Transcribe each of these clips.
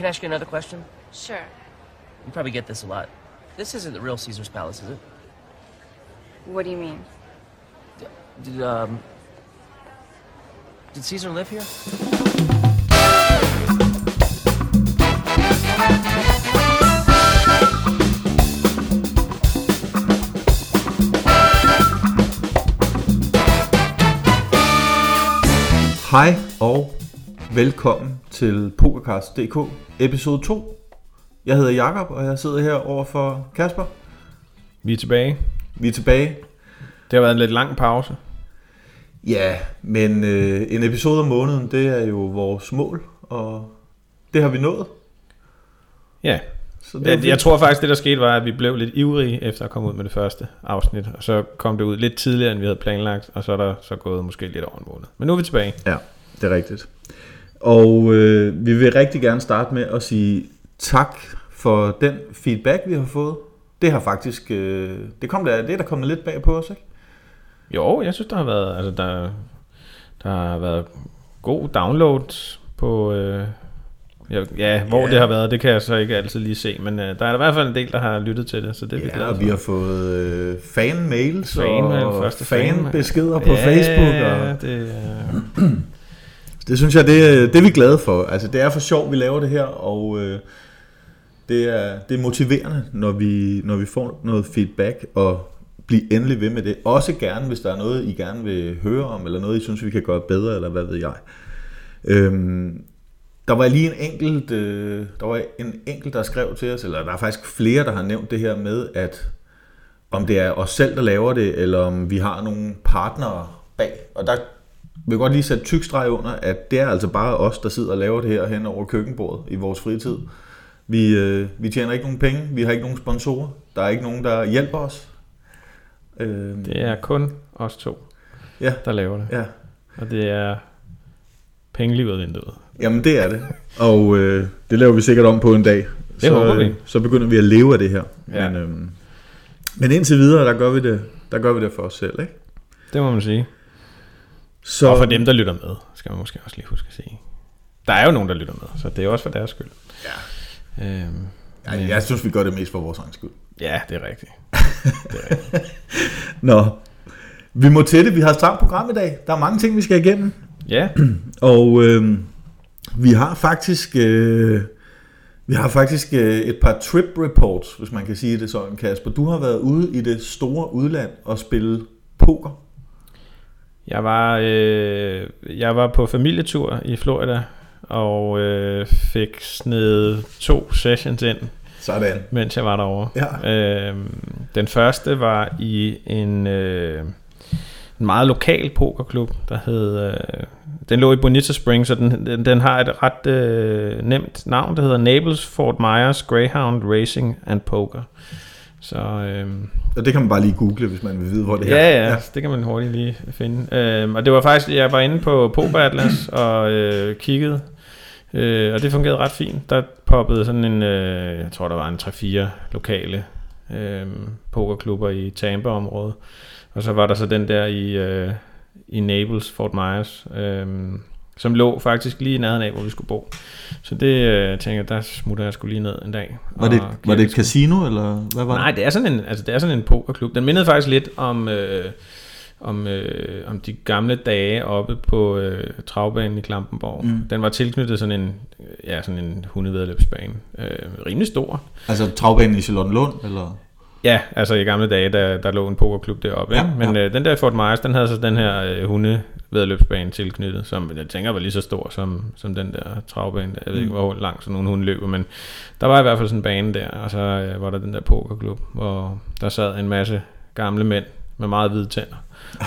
Can I ask you another question? Sure. You probably get this a lot. This isn't the real Caesar's Palace, is it? What do you mean? Did, um... Did Caesar live here? Hej og velkommen til PokerCast.dk episode 2. Jeg hedder Jakob og jeg sidder her over for Kasper. Vi er tilbage. Vi er tilbage. Det har været en lidt lang pause. Ja, men øh, en episode om måneden, det er jo vores mål, og det har vi nået. Ja. Så det Jeg, jeg tror faktisk, det der skete var, at vi blev lidt ivrige efter at komme ud med det første afsnit. Og så kom det ud lidt tidligere, end vi havde planlagt. Og så er der så gået måske lidt over en måned. Men nu er vi tilbage. Ja, det er rigtigt. Og øh, vi vil rigtig gerne starte med at sige tak for den feedback, vi har fået. Det har faktisk, øh, det, kom der, det er der kommet lidt bag på os, ikke? Jo, jeg synes, der har været, altså, der, der har været god download på... Øh, ja, ja, hvor Ja. det har været, det kan jeg så ikke altid lige se. Men øh, der er i hvert fald en del, der har lyttet til det. Så det er vi Ja, glade og vi har fået øh, fan-mails Fan-mail, og første fan- fan-beskeder på ja, Facebook. Og det er det synes jeg, det, øh, det er vi glade for. Altså, det er for sjovt, vi laver det her, og øh, det, er, det er motiverende, når vi, når vi får noget feedback, og blive endelig ved med det. Også gerne, hvis der er noget, I gerne vil høre om, eller noget, I synes, vi kan gøre bedre, eller hvad ved jeg. Øhm, der var lige en enkelt, øh, der var en enkelt, der skrev til os, eller der er faktisk flere, der har nævnt det her med, at om det er os selv, der laver det, eller om vi har nogle partnere bag. Og der vil godt lige sætte tyk streg under, at det er altså bare os, der sidder og laver det her hen over køkkenbordet i vores fritid. Vi, øh, vi tjener ikke nogen penge, vi har ikke nogen sponsorer, der er ikke nogen, der hjælper os. Øh, Det er kun os to, Ja, der laver det. ja. Og det er penge lige ud af vinduet. Jamen det er det. Og øh, det laver vi sikkert om på en dag. Det så, håber vi. øh, Så begynder vi at leve af det her. Ja. Men, øhm, men indtil videre, der gør vi det, der gør vi det for os selv. Ikke? Det må man sige. Så, Og for dem, der lytter med, skal man måske også lige huske at sige. Der er jo nogen, der lytter med, så det er også for deres skyld. Ja. Øhm, ja, jeg synes, vi gør det mest for vores egen skyld. ja, det er rigtigt. Det er rigtigt. Nå, vi må til det. Vi har et stramt program i dag. Der er mange ting, vi skal igennem. Ja, Og øh, vi har faktisk øh, vi har faktisk øh, et par trip reports, hvis man kan sige det sådan, Kasper. Du har været ude i det store udland og spille poker. Jeg var, øh, jeg var på familietur i Florida, og øh, fik sned to sessions ind, Sådan. mens jeg var derovre. Ja. Øh, den første var i en, øh, en meget lokal pokerklub, der hed... Øh, den lå i Bonita Springs, så den, den, den har et ret øh, nemt navn, der hedder Naples Fort Myers Greyhound Racing and Poker. Så øh, Og det kan man bare lige google, hvis man vil vide, hvor det er. ja, ja, det kan man hurtigt lige finde. Øh, og det var faktisk, jeg var inde på Poker Atlas og øh, kiggede, øh, og det fungerede ret fint. Der poppede sådan en, øh, jeg tror der var en 3-4 lokale øh, pokerklubber i Tampa-området. Og så var der så den der i, øh, i Naples, Fort Myers, øh, som lå faktisk lige i nærheden af, hvor vi skulle bo. Så det øh, tænker jeg, der smutter jeg skulle lige ned en dag. Var det, var det et casino, eller hvad var Nej, det? det er sådan en, altså det er sådan en pokerklub. Den mindede faktisk lidt om, øh, om, øh, om de gamle dage oppe på øh, travbanen i Klampenborg. Mm. Den var tilknyttet sådan en, ja, sådan en hundevedløbsbane. Øh, rimelig stor. Altså travbanen i Charlottenlund, eller? Ja, altså i gamle dage, der, der lå en pokerklub deroppe. Ja, Ja, Men ja. øh, den der Fort Myers, den havde så den her øh, hundevedløbsbane tilknyttet, som jeg tænker var lige så stor som, som den der travbane. Jeg ved ikke, Mm. hvor langt sådan nogle hunde løber, men der var i hvert fald sådan en bane der, og så øh, var der den der pokerklub, hvor der sad en masse gamle mænd med meget hvide tænder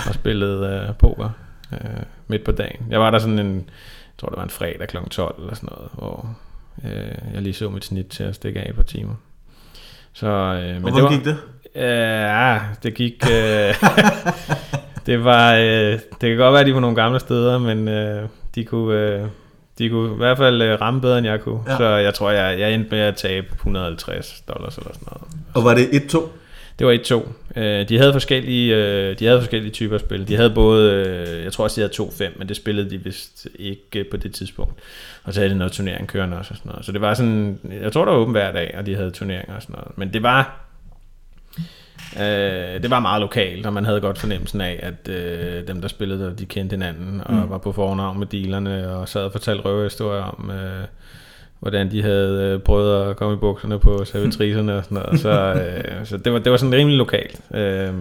og spillede øh, poker øh, midt på dagen. Jeg var der sådan en, jeg tror det var en fredag kl. 12 eller sådan noget, hvor øh, jeg lige så mit snit til at stikke af et par timer. Så, øh, men Hvordan det var, gik det? Øh, ja, det gik... Øh, det var... Øh, det kan godt være, at de var nogle gamle steder, men øh, de kunne... Øh, de kunne i hvert fald øh, ramme bedre, end jeg kunne. Ja. Så jeg tror, jeg, jeg endte med at tabe 150 dollars eller sådan noget. Og var det 1-2? Det var 1-2. Øh, de havde forskellige, øh, de havde forskellige typer spil. De havde både, øh, jeg tror også, de havde 2-5, men det spillede de vist ikke på det tidspunkt. Og så havde de noget turnering kørende også og sådan noget. Så det var sådan, jeg tror, der var åben hver dag, og de havde turneringer og sådan noget. Men det var, Øh, det var meget lokalt, og man havde godt fornemmelsen af, at øh, dem, der spillede der, de kendte hinanden, og mm. var på fornavn med dealerne, og sad og fortalte røverhistorier om, øh, hvordan de havde øh, prøvet at komme i bukserne på servitriserne og sådan noget. Så, øh, så det, var, det var sådan rimelig lokalt. Øh,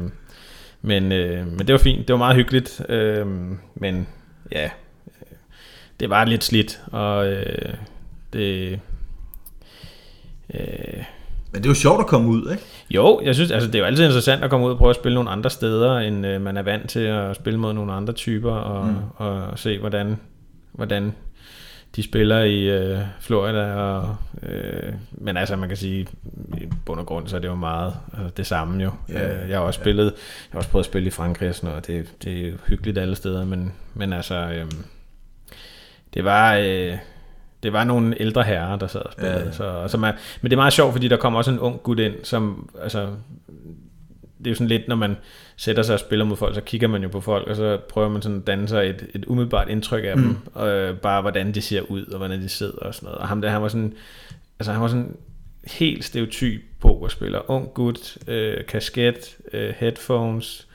men, øh, men det var fint, det var meget hyggeligt, øh, men ja, det var lidt slidt, og øh, det... Øh, men det er jo sjovt at komme ud, ikke? Jo, jeg synes, altså det er jo altid interessant at komme ud og prøve at spille nogle andre steder, end øh, man er vant til at spille mod nogle andre typer, og, mm. og, og se, hvordan, hvordan de spiller i øh, Florida. Og, øh, men altså, man kan sige, i bund og grund, så er det jo meget altså, det samme jo. Ja, øh, jeg har også spillet, jeg har også prøvet at spille i Frankrig og sådan noget, det, det er hyggeligt alle steder, men, men altså, øh, det var... Øh, det var nogle ældre herrer, der sad og spillede. Ja, ja. Så, så man, men det er meget sjovt, fordi der kommer også en ung gut ind, som, altså, det er jo sådan lidt, når man sætter sig og spiller mod folk, så kigger man jo på folk, og så prøver man sådan at danne sig et, et umiddelbart indtryk af mm. dem, og øh, bare hvordan de ser ud, og hvordan de sidder og sådan noget. Og ham der, han var sådan, altså han var sådan helt stereotyp pokerspiller. Ung gut, øh, kasket, øh, headphones.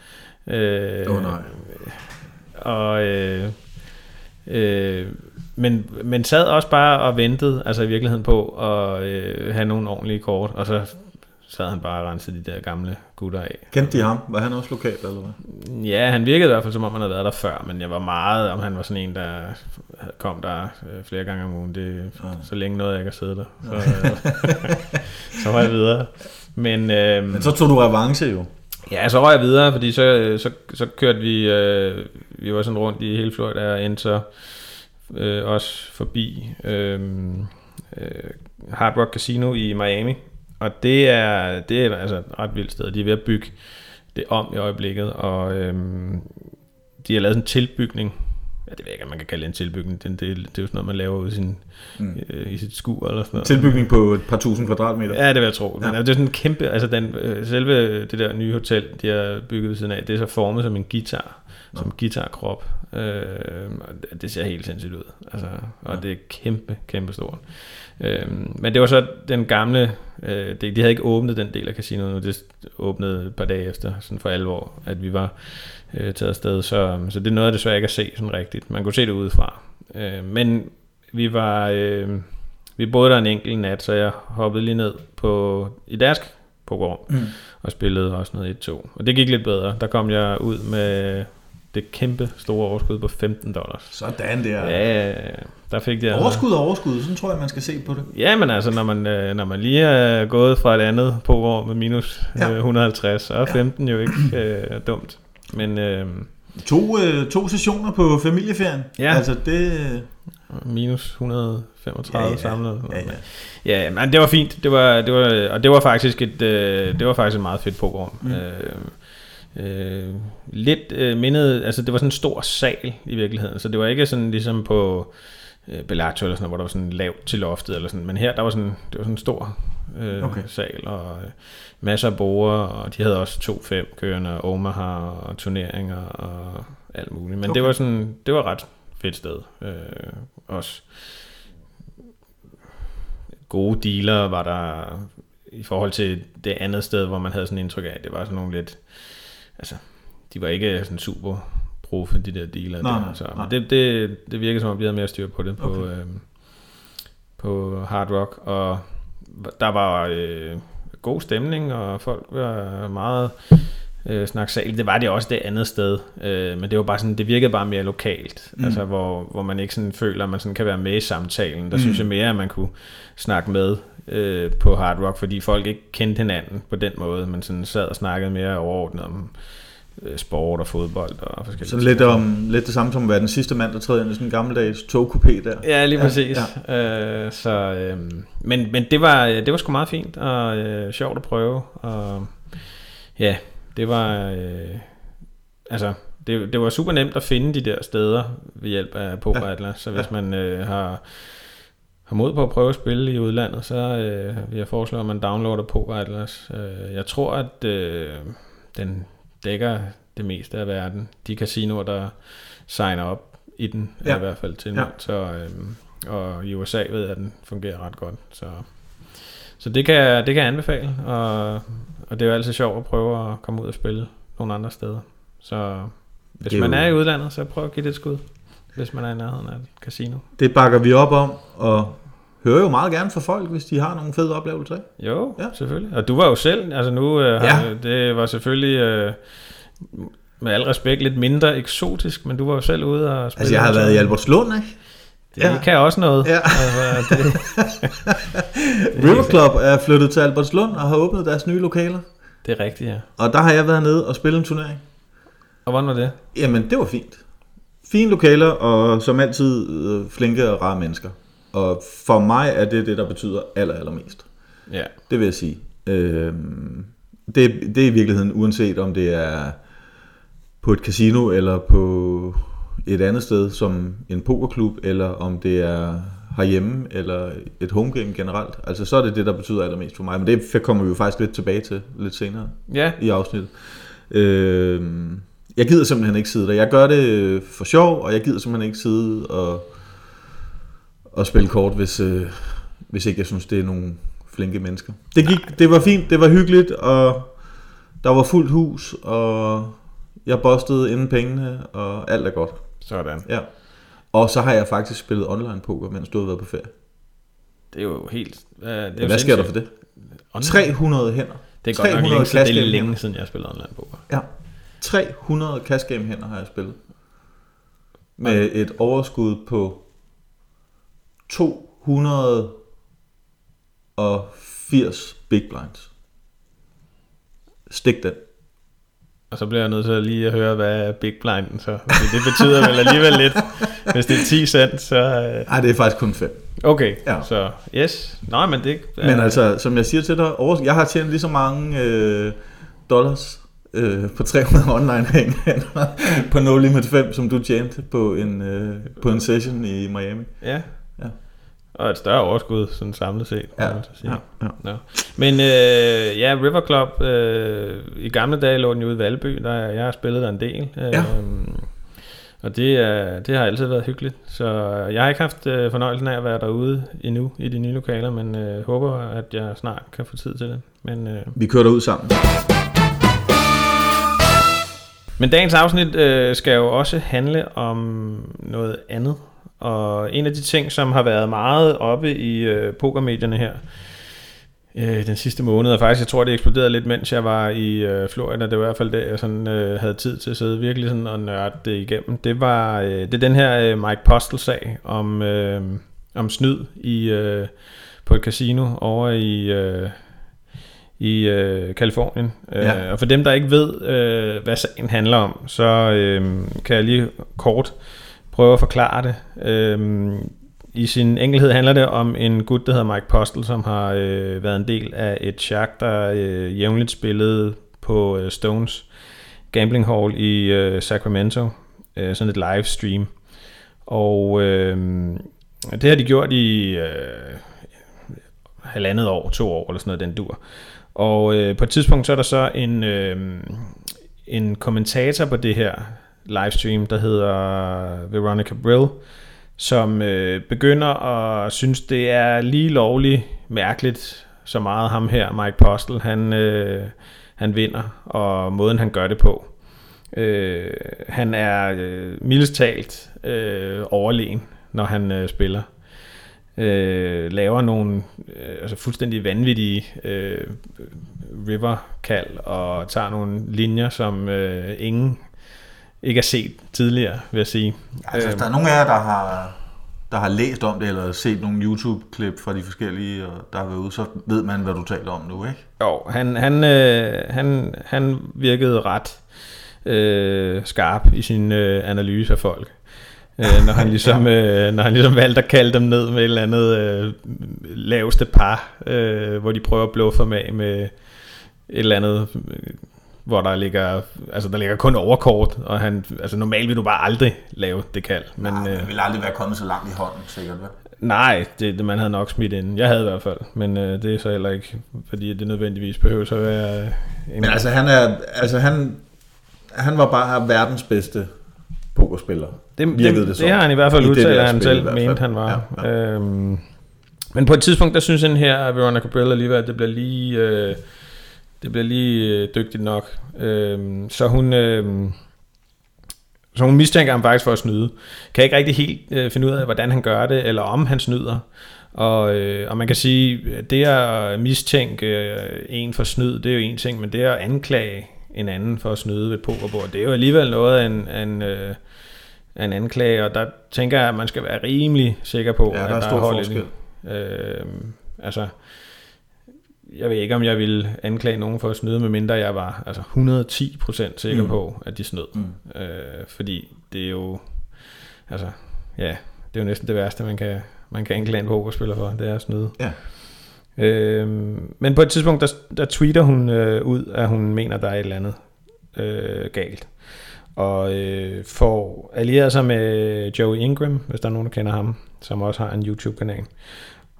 Øh, oh, nej. Og øh, øh, men, men sad også bare og ventede, altså i virkeligheden på at øh, have nogle ordentlige kort, og så sad han bare og rensede de der gamle gutter af. Kendte de ham? Var han også lokal, eller hvad? Ja, han virkede i hvert fald, som om han havde været der før, men jeg var meget, om han var sådan en, der kom der øh, flere gange om ugen. Det, ja. Så længe noget jeg ikke har siddet der. Så, øh, så var jeg videre. Men, øh, men så tog du revanche jo. Ja, så var jeg videre, fordi så, så, så kørte vi, øh, vi var sådan rundt i hele Florida og endte så øh, også forbi øh, øh, Hard Rock Casino i Miami. Og det er, det er altså et ret vildt sted. De er ved at bygge det om i øjeblikket, og øhm, de har lavet en tilbygning. Ja, det ved jeg ikke, man kan kalde det en tilbygning. Det, det, det er jo sådan noget, man laver ud i, sin, mm. øh, i sit skur eller sådan noget. Tilbygning på et par tusind kvadratmeter? Ja, det vil jeg tro. Ja. Men, det er sådan en kæmpe, altså den, øh, selve det der nye hotel, de har bygget ved siden af, det er så formet som en guitar som guitarkrop. Øh, det ser helt sindssygt ud. Altså, og ja. det er kæmpe, kæmpe stort. Øh, men det var så den gamle, øh, de, de havde ikke åbnet den del af casinoet nu, det åbnede et par dage efter, sådan for alvor, at vi var øh, taget afsted. Så, så det er noget, desværre ikke at se sådan rigtigt. Man kunne se det udefra. Øh, men vi var... Øh, vi boede der en enkelt nat, så jeg hoppede lige ned på, i deres program mm. og spillede også noget 1-2. Og det gik lidt bedre. Der kom jeg ud med det kæmpe store overskud på 15 dollars. Sådan der. Ja, der fik jeg... Overskud og overskud, sådan tror jeg, man skal se på det. Ja, men altså, når man, øh, når man lige er gået fra et andet på år med minus ja. 150, så er 15 ja. jo ikke øh, dumt. Men... Øh, to, øh, to sessioner på familieferien. Ja. Altså, det... Minus 135 ja, ja. samlet. Ja, ja. ja, men det var fint. Det var, det var, og det var faktisk et, øh, det var faktisk et meget fedt program. Mm. Øh, øh, lidt øh, mindet, altså det var sådan en stor sal i virkeligheden, så det var ikke sådan ligesom på øh, Bellagio eller sådan hvor der var sådan lavt til loftet eller sådan, men her der var sådan, det var sådan en stor øh, okay. sal og øh, masser af borer, og de havde også to fem kørende, Omaha og turneringer og alt muligt, men okay. det var sådan, det var ret fedt sted øh, også. Gode dealer var der i forhold til det andet sted, hvor man havde sådan indtryk af, det var sådan nogle lidt altså, de var ikke sådan super profe, de der dealer. Nej, der, så. Nej. Men det, det, det virker som om, vi havde mere styr på det på, okay. øh, på Hard Rock, og der var øh, god stemning, og folk var meget øh, snaksal. Det var det også det andet sted, øh, men det var bare sådan, det virkede bare mere lokalt, mm. altså hvor, hvor man ikke sådan føler, at man sådan kan være med i samtalen. Der mm. synes jeg mere, at man kunne snakke med øh, på Hard Rock, fordi folk ikke kendte hinanden på den måde, men sådan sad og snakkede mere overordnet om sport og fodbold og forskellige Så lidt, om, lidt det samme som at være den sidste mand, der træder ind i sådan en gammeldags togkupé der. Ja, lige præcis. Ja, ja. Øh, så, øh, men men det, var, det var sgu meget fint og øh, sjovt at prøve. Og, ja, det var... Øh, altså, det, det var super nemt at finde de der steder ved hjælp af Poker Atlas. Så hvis ja. man øh, har har mod på at prøve at spille i udlandet, så øh, vil jeg foreslå, at man downloader Poker Atlas. Øh, jeg tror, at øh, den dækker det meste af verden. De casinoer, der signer op i den, ja. i hvert fald til ja. så, øh, Og i USA ved jeg, at den fungerer ret godt. Så, så det, kan, det kan jeg anbefale, og, og det er jo altid sjovt at prøve at komme ud og spille nogle andre steder. Så hvis man er i udlandet, så prøv at give det et skud hvis man er i nærheden af et casino. Det bakker vi op om, og hører jo meget gerne fra folk, hvis de har nogle fede oplevelser. Jo, ja. selvfølgelig. Og du var jo selv, altså nu, øh, ja. det var selvfølgelig... Øh, med al respekt lidt mindre eksotisk, men du var jo selv ude og spille. Altså jeg har været i Albertslund, ikke? Det ja. kan også noget. Ja. Altså, det, River Club er flyttet til Albertslund og har åbnet deres nye lokaler. Det er rigtigt, ja. Og der har jeg været nede og spillet en turnering. Og hvordan var det? Jamen, det var fint. Fine lokaler, og som altid øh, flinke og rare mennesker. Og for mig er det det, der betyder aller, allermest. Ja. Det vil jeg sige. Øh, det, det er i virkeligheden, uanset om det er på et casino, eller på et andet sted, som en pokerklub, eller om det er herhjemme, eller et homegame generelt. Altså så er det det, der betyder allermest for mig. Men det kommer vi jo faktisk lidt tilbage til lidt senere ja. i afsnittet. Øh, jeg gider simpelthen ikke sidde der. Jeg gør det for sjov, og jeg gider simpelthen ikke sidde og, og spille kort, hvis, øh, hvis ikke jeg synes, det er nogle flinke mennesker. Det, gik, det var fint, det var hyggeligt, og der var fuldt hus, og jeg bostede inden pengene, og alt er godt. Sådan. Ja. Og så har jeg faktisk spillet online poker, mens du har været på ferie. Det er jo helt... Uh, det er ja, hvad sker der for det? Online? 300 hænder. Det er godt nok længe, det er længe siden, jeg har spillet online poker. Ja. 300 cash game hænder har jeg spillet. Med et overskud på 280 big blinds. Stik den. Og så bliver jeg nødt til lige at høre, hvad er big blinden så? Fordi det betyder vel alligevel lidt. Hvis det er 10 cent, så... Nej, det er faktisk kun 5. Okay, ja. så yes. Nej, men det... Men altså, som jeg siger til dig, jeg har tjent lige så mange øh, dollars øh, på 300 online på No Limit 5, som du tjente på en, øh, på en session i Miami. Ja. Ja. Og et større overskud, sådan samlet set. Ja. sige. ja, ja. ja. Men øh, ja, River Club, øh, i gamle dage lå den jo ude i Valby, der jeg har spillet der en del. Øh, ja. Og det, er, det har altid været hyggeligt. Så jeg har ikke haft øh, fornøjelsen af at være derude endnu i de nye lokaler, men øh, håber, at jeg snart kan få tid til det. Men, øh, Vi kører derud sammen. Men dagens afsnit øh, skal jo også handle om noget andet. Og en af de ting, som har været meget oppe i øh, pokermedierne her øh, den sidste måned, og faktisk, jeg tror, det eksploderede lidt, mens jeg var i øh, Florida. Det var i hvert fald det, jeg sådan, øh, havde tid til at sidde virkelig sådan og nørde det igennem. Det var øh, det er den her øh, Mike Postel-sag om, øh, om snyd i, øh, på et casino over i... Øh, i øh, Kalifornien. Øh, ja. Øh, og for dem, der ikke ved, øh, hvad sagen handler om, så øh, kan jeg lige kort prøve at forklare det. Øhm, I sin enkelhed handler det om en gut, der hedder Mike Postel, som har øh, været en del af et chak, der øh, jævnligt spillede på øh, Stones Gambling Hall i øh, Sacramento. Øh, sådan et livestream. Og øh, det har de gjort i øh, halvandet år, to år eller sådan noget, den dur. Og øh, på et tidspunkt så er der så en, øh, en kommentator på det her livestream, der hedder Veronica Brill, som øh, begynder at synes, det er lige lovligt mærkeligt, så meget ham her, Mike Postel, han, øh, han vinder, og måden han gør det på. Øh, han er øh, mildest talt øh, overlegen, når han øh, spiller øh, laver nogle øh, altså fuldstændig vanvittige øh, river-kald og tager nogle linjer, som øh, ingen ikke har set tidligere, vil jeg sige. Altså, hvis der er nogen af jer, der har, der har læst om det, eller set nogle YouTube-klip fra de forskellige, der har været ude, så ved man, hvad du taler om nu, ikke? Jo, han, han, øh, han, han virkede ret øh, skarp i sin øh, analyse af folk øh, når, han ligesom, øh, når han ligesom valgte at kalde dem ned med et eller andet øh, laveste par, øh, hvor de prøver at bluffe med med et eller andet, øh, hvor der ligger, altså der ligger kun overkort, og han, altså normalt vil du bare aldrig lave det kald. Men, Nej, øh, vil aldrig være kommet så langt i hånden, sikkert, hvad? Nej, det, det man havde nok smidt ind. Jeg havde i hvert fald, men øh, det er så heller ikke, fordi det nødvendigvis behøver så at være... Øh, en... Men altså, han er, altså han, han var bare verdens bedste pokerspiller. det, det, det, det har han i hvert fald udtalt, at han selv mente, han var. Ja, ja. Øhm, men på et tidspunkt, der synes han her, at Veronica Brill alligevel, at det bliver lige, øh, det bliver lige øh, dygtigt nok. Øhm, så hun... Øh, så hun mistænker ham faktisk for at snyde. Kan ikke rigtig helt øh, finde ud af, hvordan han gør det, eller om han snyder. Og, øh, og man kan sige, at det at mistænke øh, en for snyd, det er jo en ting, men det at anklage en anden for at snyde ved et pokerbord, det er jo alligevel noget af en, en, øh, en anklage, og der tænker jeg, at man skal være rimelig sikker på, Ja, der at er stor hold forskel. Øh, altså, jeg ved ikke, om jeg ville anklage nogen for at snyde, medmindre jeg var altså 110% sikker Mm. på, at de snød. Mm. Øh, fordi det er jo, altså, ja, det er jo næsten det værste, man kan, man kan anklage en pokerspiller for, det er at snyde. Ja. Øh, men på et tidspunkt, der, der tweeter hun øh, ud, at hun mener, der er et eller andet øh, galt. Og øh, får allieret sig med Joey Ingram, hvis der er nogen, der kender ham, som også har en YouTube-kanal.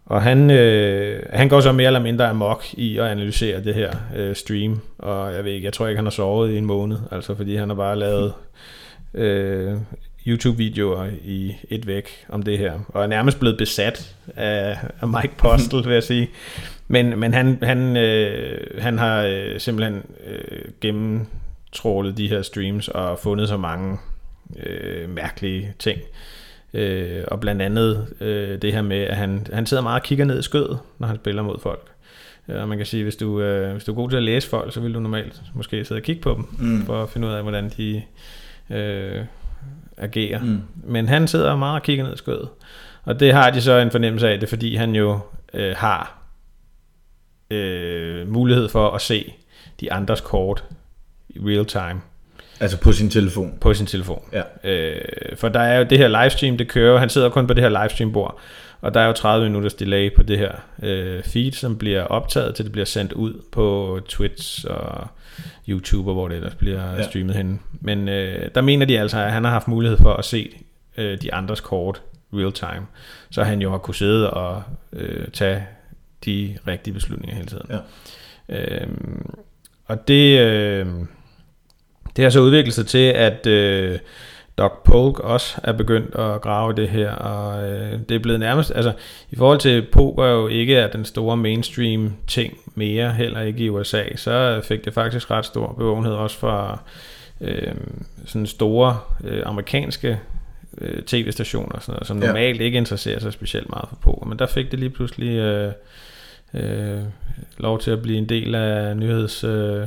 Og han, øh, han går så mere eller mindre amok i at analysere det her øh, stream. Og jeg ved ikke, jeg tror ikke, han har sovet i en måned, altså fordi han har bare lavet øh, YouTube-videoer i et væk om det her. Og er nærmest blevet besat af, af Mike Postel, vil jeg sige. Men, men han, han, øh, han har øh, simpelthen øh, gennemtrålet de her streams og fundet så mange øh, mærkelige ting. Øh, og blandt andet øh, det her med, at han, han sidder meget og kigger ned i skødet, når han spiller mod folk. Øh, Og man kan sige, hvis du, øh, hvis du er god til at læse folk, så vil du normalt måske sidde og kigge på dem, Mm. for at finde ud af, hvordan de øh, agerer. Mm. Men han sidder meget og kigger ned i skødet. Og det har de så en fornemmelse af, det er fordi han jo øh, har øh, mulighed for at se de andres kort i real time Altså på sin telefon. på sin telefon. Ja. Øh, for der er jo det her livestream, det kører han sidder kun på det her livestream bord, og der er jo 30 minutters delay på det her øh, feed, som bliver optaget, til det bliver sendt ud på Twitch og YouTube, og hvor det ellers bliver Ja. streamet hen. Men øh, der mener de altså, at han har haft mulighed for at se øh, de andres kort real time, så han jo har kunne sidde og øh, tage de rigtige beslutninger hele tiden. Ja. Øhm, og det, øh, det har så udviklet sig til, at øh, Doc Polk også er begyndt at grave det her, og øh, det er blevet nærmest, altså i forhold til poker jo ikke er den store mainstream ting mere, heller ikke i USA, så fik det faktisk ret stor bevågenhed også fra øh, sådan store øh, amerikanske øh, tv-stationer, og sådan noget, som Ja. normalt ikke interesserer sig specielt meget for poker, men der fik det lige pludselig øh, øh, lov til at blive en del af nyheds... Øh,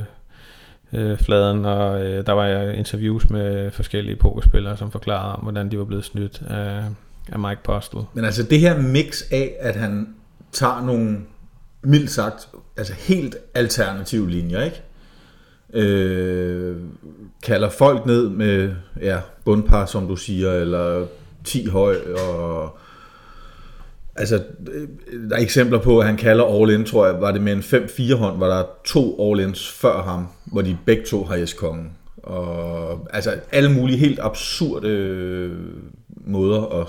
øh, fladen, og øh, der var jeg interviews med forskellige pokerspillere, som forklarede om, hvordan de var blevet snydt af, af Mike Postel. Men altså det her mix af, at han tager nogle, mildt sagt, altså helt alternative linjer, ikke? Øh, kalder folk ned med ja, bundpar, som du siger, eller 10 høj, og altså, øh, der er eksempler på, at han kalder all-in, tror jeg, var det med en 5-4 hånd, var der to all-ins før ham, hvor de begge to har S-kongen. Og altså alle mulige helt absurde øh, måder at,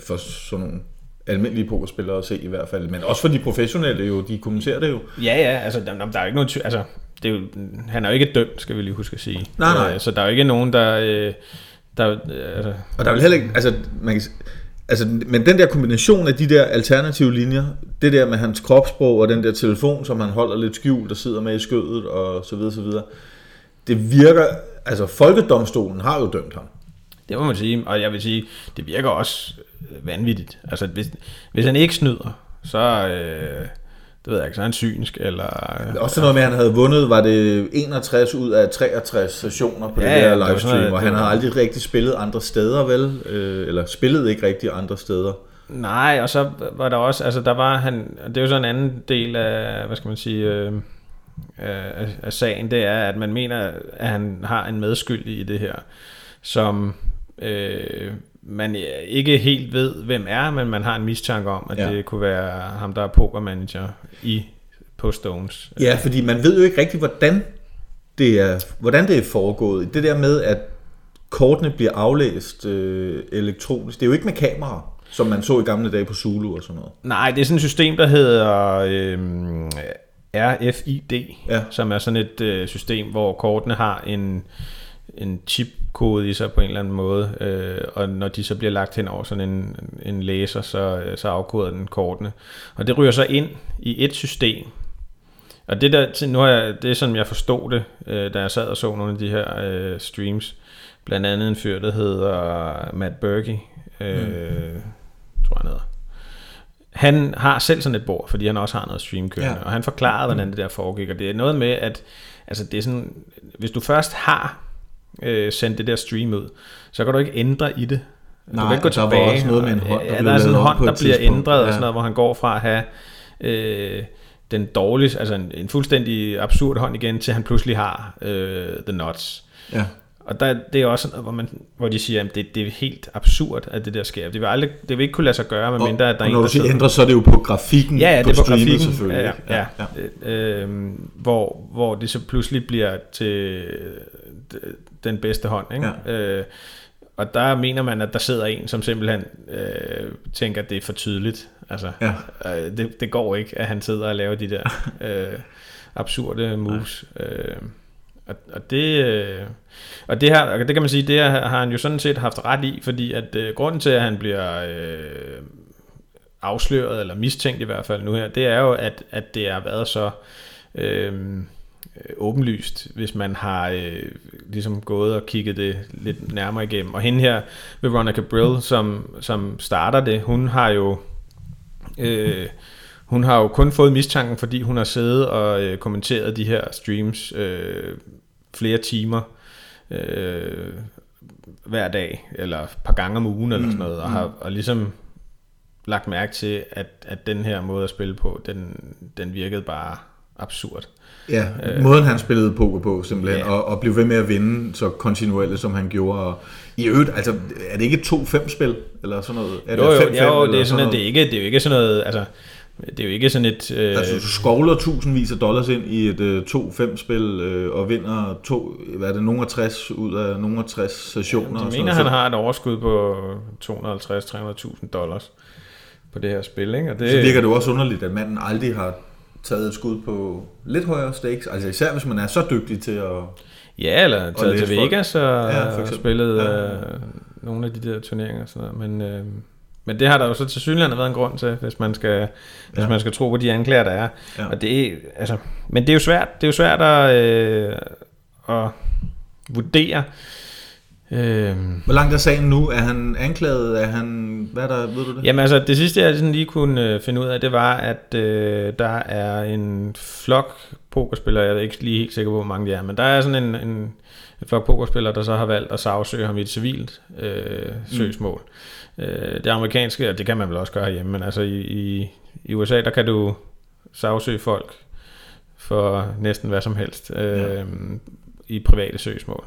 for sådan nogle almindelige pokerspillere at se i hvert fald. Men også for de professionelle jo, de kommenterer det jo. Ja, ja, altså der, der er ikke nogen tvivl, altså det er jo, han er jo ikke dømt, skal vi lige huske at sige. Nej, nej. Så der er jo ikke nogen, der... Øh, der øh, altså, Og der er vel heller ikke, altså, man kan, altså, men den der kombination af de der alternative linjer, det der med hans kropssprog og den der telefon, som han holder lidt skjult og sidder med i skødet og så videre, så videre, det virker, altså folkedomstolen har jo dømt ham. det må man sige, og jeg vil sige, det virker også vanvittigt. Altså hvis, hvis han ikke snyder, så... Øh, det ved jeg ikke, så er han synsk, eller... Også noget med, at han havde vundet, var det 61 ud af 63 sessioner på Ja, det der det livestream, noget- og det han har aldrig rigtig spillet andre steder, vel? Øh, eller spillede ikke rigtig andre steder. Nej, og så var der også, altså der var han, det er jo så en anden del af, hvad skal man sige, øh, af, af sagen, det er, at man mener, at han har en medskyldig i det her, som øh, man ikke helt ved, hvem er, men man har en mistanke om, at Ja. det kunne være ham, der er pokermanager i på Stones. Ja, fordi man ved jo ikke rigtig, hvordan det er, hvordan det er foregået. Det der med, at kortene bliver aflæst øh, elektronisk, det er jo ikke med kamera. Som man så i gamle dage på Zulu og sådan noget. Nej, det er sådan et system, der hedder øh, RFID, Ja. som er sådan et øh, system, hvor kortene har en, en chipkode i sig på en eller anden måde, øh, og når de så bliver lagt hen over sådan en, en læser, så, øh, så afkoder den kortene. Og det ryger så ind i et system, og det der, nu har jeg, det er sådan, jeg forstod det, øh, da jeg sad og så nogle af de her øh, streams. Blandt andet en fyr, der hedder Matt Berkey, øh, mm. tror jeg han hedder. Han har selv sådan et bord, fordi han også har noget streamkørende, Ja. og han forklarede, hvordan det der foregik, og det er noget med, at altså det er sådan, hvis du først har øh, sendt det der stream ud, så kan du ikke ændre i det. du Nej, kan ikke gå og der var tilbage. også noget med en hånd, der ja, der er sådan en hånd, der bliver ændret, og Ja. sådan noget, hvor han går fra at have øh, den dårlige, altså en, en fuldstændig absurd hånd igen, til han pludselig har øh, the nuts. Ja. Og der, det er også sådan noget, hvor, man, hvor de siger, at det, det er helt absurd, at det der sker. Det vil, aldrig, det vil ikke kunne lade sig gøre, medmindre at der er og en, når du siger ændre, så er det jo på grafikken Ja, ja, på det er på streamet grafikken. selvfølgelig. Ja, ja, ikke? ja. Øh, hvor, hvor det så pludselig bliver til den bedste hånd. Ikke? Ja. Øh, og der mener man, at der sidder en, som simpelthen øh, tænker, at det er for tydeligt. Altså, Ja. øh, det, det går ikke, at han sidder og laver de der øh, absurde moves. Øh, og, og det, øh, og det her, og det kan man sige, det har har han jo sådan set haft ret i, fordi at øh, grunden til, at han bliver øh, afsløret, eller mistænkt i hvert fald nu her, det er jo, at, at det har været så øh, åbenlyst, hvis man har øh, ligesom gået og kigget det lidt nærmere igennem. Og hende her, Veronica Brill, som, som starter det, hun har jo øh, hun har jo kun fået mistanken, fordi hun har siddet og øh, kommenteret de her streams øh, flere timer øh, hver dag, eller et par gange om ugen, eller sådan noget, og har og ligesom lagt mærke til, at, at den her måde at spille på, den, den virkede bare absurd. Ja, måden han spillede poker på simpelthen, Ja. og, og blev ved med at vinde så kontinuerligt, som han gjorde. Og I øvrigt, altså, er det ikke et 2-5-spil, eller sådan noget? Er Jo, jo, 5-5, jo, det er sådan, noget? det er ikke, det er jo ikke sådan noget, altså, det er jo ikke sådan et... Øh, Altså, du skovler tusindvis af dollars ind i et øh, 2-5-spil, øh, og vinder to, hvad er det, nogle af 60 ud af nogle af 60 sessioner. og Jeg mener, han har et overskud på 250-300.000 dollars på det her spil, ikke? Og det, Så virker det jo også underligt, at manden aldrig har taget et skud på lidt højere stakes. Altså især hvis man er så dygtig til at... Ja, eller taget til. Vegas og, Ja, og spillet Ja. øh, nogle af de der turneringer og sådan noget. Men, øh, men det har der jo så til synligheden været en grund til, hvis man skal, hvis Ja. man skal tro på de anklager, der er. Ja. Og det altså, men det er jo svært, det er jo svært at, øh, at vurdere. Øh, Hvor langt er sagen nu? Er han anklaget? Er han... Hvad er der? Ved du det? Jamen altså, det sidste jeg sådan lige kunne øh, finde ud af, det var, at øh, der er en flok pokerspillere, jeg er ikke lige helt sikker på, hvor mange de er, men der er sådan en, en, en flok pokerspillere, der så har valgt at sagsøge ham i et civilt øh, søgsmål. Mm. Øh, det amerikanske, og det kan man vel også gøre hjemme, men altså i, i, i USA, der kan du sagsøge folk for næsten hvad som helst øh, Ja. i private søgsmål.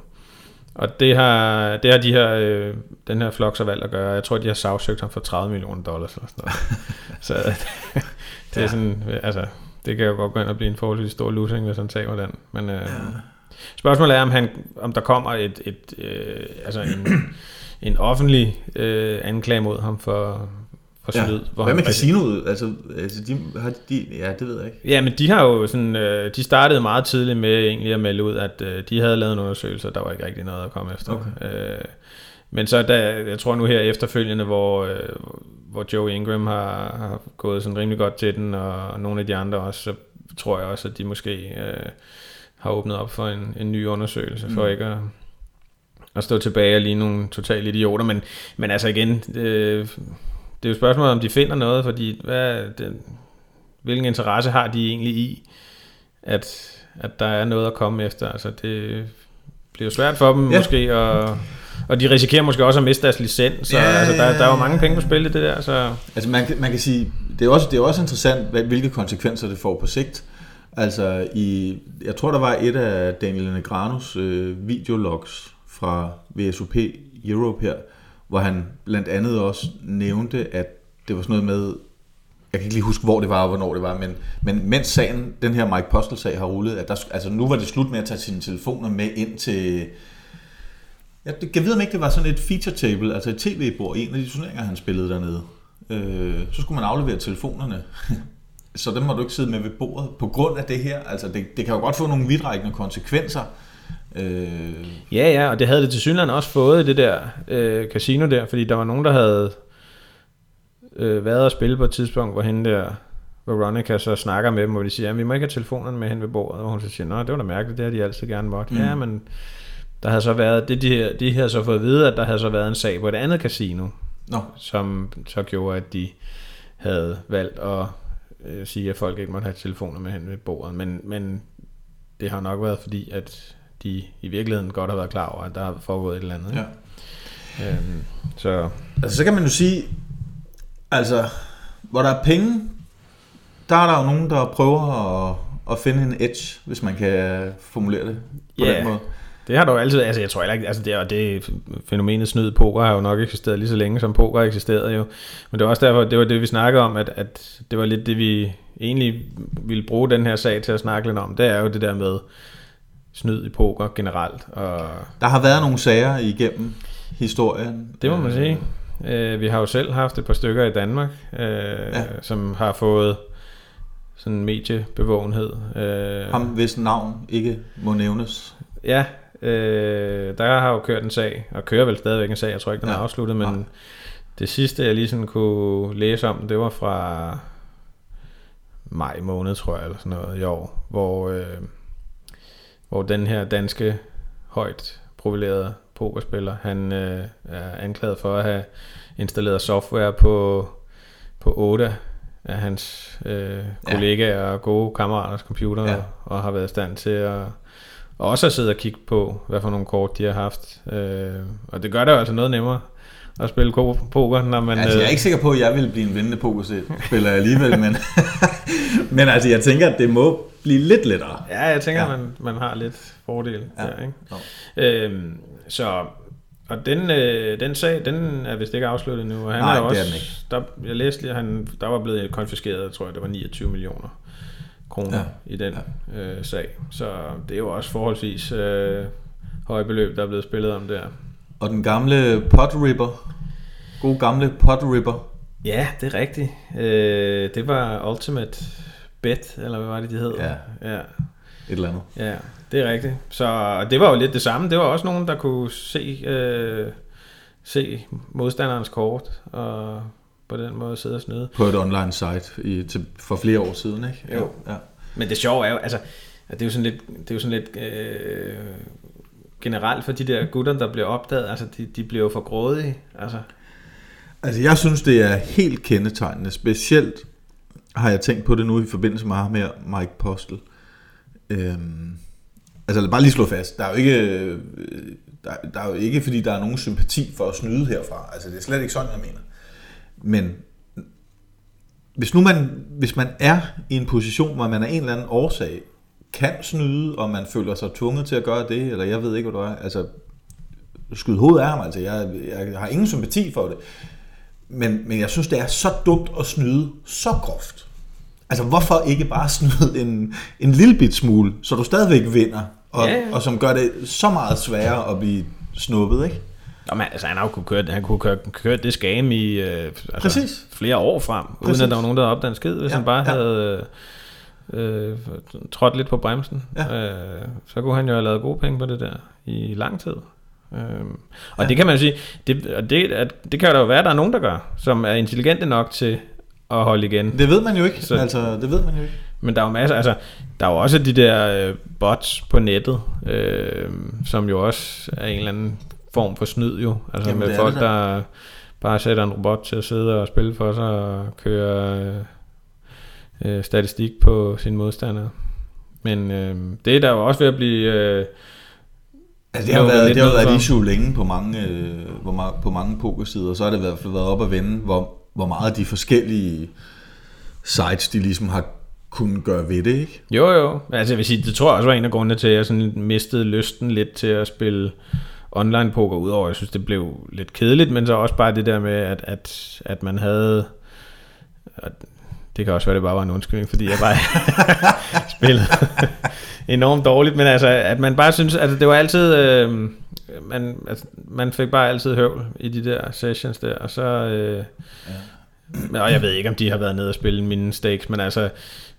Og det har, det har de her, øh, den her flok så valgt at gøre. Jeg tror, de har sagsøgt ham for 30 millioner dollars eller sådan noget. så det er Ja. sådan, altså, det kan jo godt gå ind og blive en forholdsvis stor losing, hvis han tager den. Men øh, spørgsmålet er, om, han, om der kommer et, et øh, altså en, en offentlig øh, anklage mod ham for, for Ja. snyd. hvor Hvad med casinoet? Altså, altså de, har de, ja, det ved jeg ikke. Ja, men de har jo sådan, øh, de startede meget tidligt med egentlig at melde ud, at øh, de havde lavet en undersøgelse, og der var ikke rigtig noget at komme efter. Okay. Øh, men så da, jeg tror nu her efterfølgende, hvor, øh, hvor Joe Ingram har, har gået sådan rimelig godt til den, og nogle af de andre også, så tror jeg også, at de måske øh, har åbnet op for en, en ny undersøgelse, for Mm. ikke at, at stå tilbage og lige nogle totale idioter. Men, men altså igen, øh, det er jo spørgsmålet, om de finder noget, fordi hvad den, hvilken interesse har de egentlig i, at, at der er noget at komme efter? Altså det bliver jo svært for dem Ja. måske, og, og de risikerer måske også at miste deres licens, så Ja, altså, der, der er jo mange penge på spil i det der, så Altså man, kan- man kan sige, det er også, det er også interessant, hvad, hvilke konsekvenser det får på sigt. Altså, i, jeg tror, der var et af Daniel Negranos øh, videologs fra VSUP Europe her, hvor han blandt andet også nævnte, at det var sådan noget med, jeg kan ikke lige huske, hvor det var og hvornår det var, men, men mens sagen, den her Mike Postel-sag har rullet, at der, altså nu var det slut med at tage sine telefoner med ind til, Ja, det kan vide, om ikke det var sådan et feature table, altså et tv-bord en af de turneringer, han spillede dernede. Øh, så skulle man aflevere telefonerne. så dem må du ikke sidde med ved bordet på grund af det her. Altså, det, det kan jo godt få nogle vidtrækkende konsekvenser. Øh, Ja, ja, og det havde det til synligheden også fået, det der øh, casino der, fordi der var nogen, der havde øh, været og spille på et tidspunkt, hvor hende der, Veronica så snakker med dem, hvor de siger, at vi må ikke have telefonerne med hen ved bordet, og hun så siger, nå, det var da mærkeligt, det har de altid gerne måtte. Mm. Ja, men der havde så været, det de, her- de havde så fået at vide, at der havde så været en sag på et andet casino, nå, som så gjorde, at de havde valgt at øh, sige, at folk ikke måtte have telefoner med hen ved bordet. Men, men det har nok været fordi, at de i virkeligheden godt har været klar over, at der har foregået et eller andet. ja. Ja. Øhm, så Altså, så kan man jo sige, altså, hvor der er penge, der er der jo nogen, der prøver at, at finde en edge, hvis man kan formulere det på Ja. den måde. det har der jo altid, altså jeg tror heller ikke, altså det, og det fænomenet snyd poker har jo nok eksisteret lige så længe, som poker eksisterede jo. Men det var også derfor, det var det, vi snakkede om, at, at det var lidt det, vi egentlig ville bruge den her sag til at snakke lidt om. Det er jo det der med snyd i poker generelt, og Der har været nogle sager igennem historien. Det må man Øh, sige. Øh, vi har jo selv haft et par stykker i Danmark, øh, ja. som har fået sådan en mediebevågenhed. Øh, Ham, hvis navn ikke må nævnes. Ja, øh, der har jo kørt en sag, og kører vel stadigvæk en sag, jeg tror ikke, den ja. er afsluttet, men Nej. det sidste, jeg lige sådan kunne læse om, det var fra maj måned, tror jeg, eller sådan noget i år, hvor, øh, hvor den her danske højt profilerede pokerspiller, han øh, er anklaget for at have installeret software på, på 8 af hans øh, kollegaer og gode kammeraters computer, Ja. ja. og har været i stand til at og også at sidde og kigge på, hvad for nogle kort de har haft. Øh, og det gør det jo altså noget nemmere at spille poker, når man... Altså, jeg er øh, ikke sikker på, at jeg vil blive en vindende pokerspiller alligevel, men, men altså, jeg tænker, at det må blive lidt lettere. Ja, jeg tænker, Ja. man, man har lidt fordel Ja. der, ikke? Nå. Øhm, så, og den, øh, den sag, den er vist ikke afsluttet nu. Og han Nej, er det også, er den ikke. Der, jeg læste lige, han, der var blevet konfiskeret, tror jeg, det var 29 millioner kroner ja. i den ja. øh, sag. Så det er jo også forholdsvis øh, høje beløb, der er blevet spillet om der. Og den gamle potripper, god gamle potripper, Ja, det er rigtigt. Øh, det var Ultimate Bet, eller hvad var det, de hed? Ja. ja. et eller andet. Ja, det er rigtigt. Så det var jo lidt det samme. Det var også nogen, der kunne se, øh, se modstanderens kort, og på den måde sidde og snyde. På et online site i, til, for flere år siden, ikke? Jo. Ja. Men det sjove er jo, altså, det er jo sådan lidt, det er jo sådan lidt øh, generelt for de der gutter, der bliver opdaget, altså de, de bliver jo for grådige. Altså, Altså, jeg synes, det er helt kendetegnende. Specielt har jeg tænkt på det nu i forbindelse med ham her, Mike Postel. Øhm, altså, lad bare lige slå fast. Der er jo ikke, øh, der, der er jo ikke, fordi der er nogen sympati for at snyde herfra. Altså, det er slet ikke sådan, jeg mener. Men hvis nu man, hvis man er i en position, hvor man af en eller anden årsag kan snyde, og man føler sig tvunget til at gøre det, eller jeg ved ikke, hvad det er, altså, skyde hovedet af ham, altså, jeg, jeg har ingen sympati for det. Men, men jeg synes, det er så dumt at snyde så groft. Altså, hvorfor ikke bare snyde en, en lille bit smule, så du stadigvæk vinder, og, Ja, ja, og som gør det så meget sværere at blive snuppet, ikke? Nå, men, altså, han har jo kunne køre, han kunne køre, køre det skam i øh, altså, Præcis. flere år frem, uden Præcis. at der var nogen, der havde opdaget en skid. Hvis Ja, han bare ja. havde øh, trådt lidt på bremsen, Ja. øh, så kunne han jo have lavet gode penge på det der i lang tid. Øhm, og ja. det kan man jo sige, det, og det, at, det kan jo da jo være, at der er nogen, der gør, som er intelligente nok til at holde igen. Det ved man jo ikke. Så- Så... Altså, det ved man jo ikke. Men der er jo masser, altså, der er jo også de der øh, bots på nettet, øh, som jo også er en eller anden form for snyd jo. Altså Jamen, med folk, det da. der bare sætter en robot til at sidde og spille for sig og køre øh, øh, statistik på sine modstandere. Men øh, det er der jo også ved at blive... Øh, Altså, det har været, det har været et issue længe på mange, øh, hvor på mange pokersider, så har det i hvert fald været op at vende, hvor, hvor meget de forskellige sites, de ligesom har kunnet gøre ved det, ikke? jo jo, altså jeg vil sige, det tror jeg også var en af grundene til, at jeg sådan mistede lysten lidt til at spille online poker, udover jeg synes, det blev lidt kedeligt, men så også bare det der med, at, at, at man havde... At det kan også være, det bare var en undskyldning, fordi jeg bare spillede, enormt dårligt, men altså, at man bare synes, altså det var altid, øh, man, altså, man fik bare altid høvl i de der sessions der, og så, øh, ja. og jeg ved ikke, om de har været nede og spille mine stakes, men altså,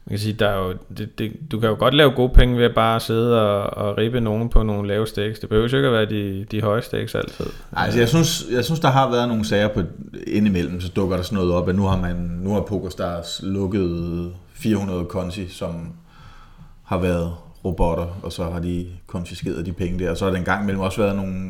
man kan sige, der er jo, det, det, du kan jo godt lave gode penge ved at bare sidde og, og rippe nogen på nogle lave stakes. Det behøver jo ikke at være de, de høje stakes altid. Altså jeg synes, jeg synes, der har været nogle sager på indimellem, så dukker der sådan noget op, at nu har man, nu har PokerStars lukket 400 konti, som har været robotter, og så har de konfiskeret de penge der. Og så har der engang imellem også været nogle,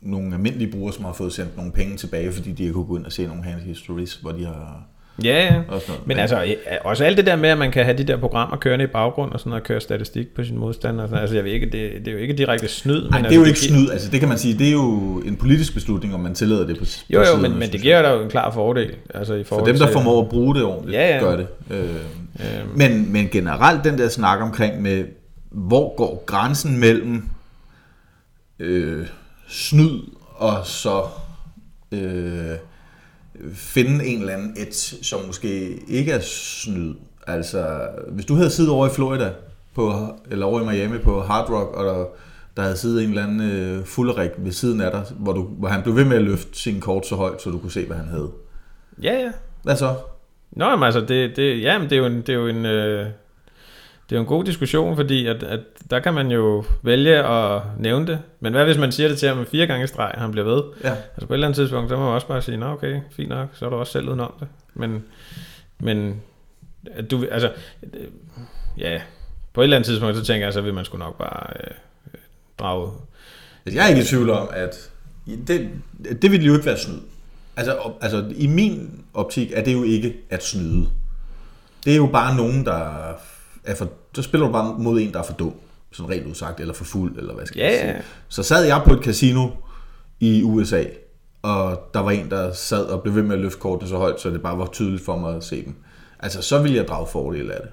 nogle almindelige brugere, som har fået sendt nogle penge tilbage, fordi de har kunne gå ind og se nogle hand histories, hvor de har Ja, ja. Men altså, også alt det der med, at man kan have de der programmer kørende i baggrund og sådan noget, og køre statistik på sin modstander. Sådan, altså, jeg ved ikke, det, det er jo ikke direkte snyd. Nej, det er jo altså, ikke snyd. Altså, det kan man sige, det er jo en politisk beslutning, om man tillader det på Jo, jo, men, men det giver der jo en klar fordel. Altså, i For dem, der formår at bruge det ordentligt, Ja, ja. gør det. Øh, men, men generelt den der snak omkring med, hvor går grænsen mellem øh, snyd og så øh, finde en eller anden edge, som måske ikke er snyd. Altså, hvis du havde siddet over i Florida, på, eller over i Miami på Hard Rock, og der, der havde siddet en eller anden øh, fulderik ved siden af dig, hvor, du, hvor han blev ved med at løfte sin kort så højt, så du kunne se, hvad han havde. Ja, ja. Hvad så? Nå, men altså, det, det, ja, men det er jo en, det er jo en, øh, det er jo en god diskussion, fordi at, at der kan man jo vælge at nævne det. Men hvad hvis man siger det til ham fire gange streg, og han bliver ved? Ja. Altså på et eller andet tidspunkt, så må man også bare sige, nå okay, fint nok, så er du også selv udenom det. Men, men at du, altså, ja, på et eller andet tidspunkt, så tænker jeg, så vil man sgu nok bare øh, drage. Altså, Jeg er ikke i tvivl om, at det, det vil jo ikke være snyd. Altså, op- altså, i min optik er det jo ikke at snyde. Det er jo bare nogen, der er for... Så spiller du bare mod en, der er for dum, sådan rent udsagt, eller for fuld, eller hvad skal Ja, jeg sige. Så sad jeg på et casino i USA, og der var en, der sad og blev ved med at løfte kortene så højt, så det bare var tydeligt for mig at se dem. Altså, så ville jeg drage fordel af det.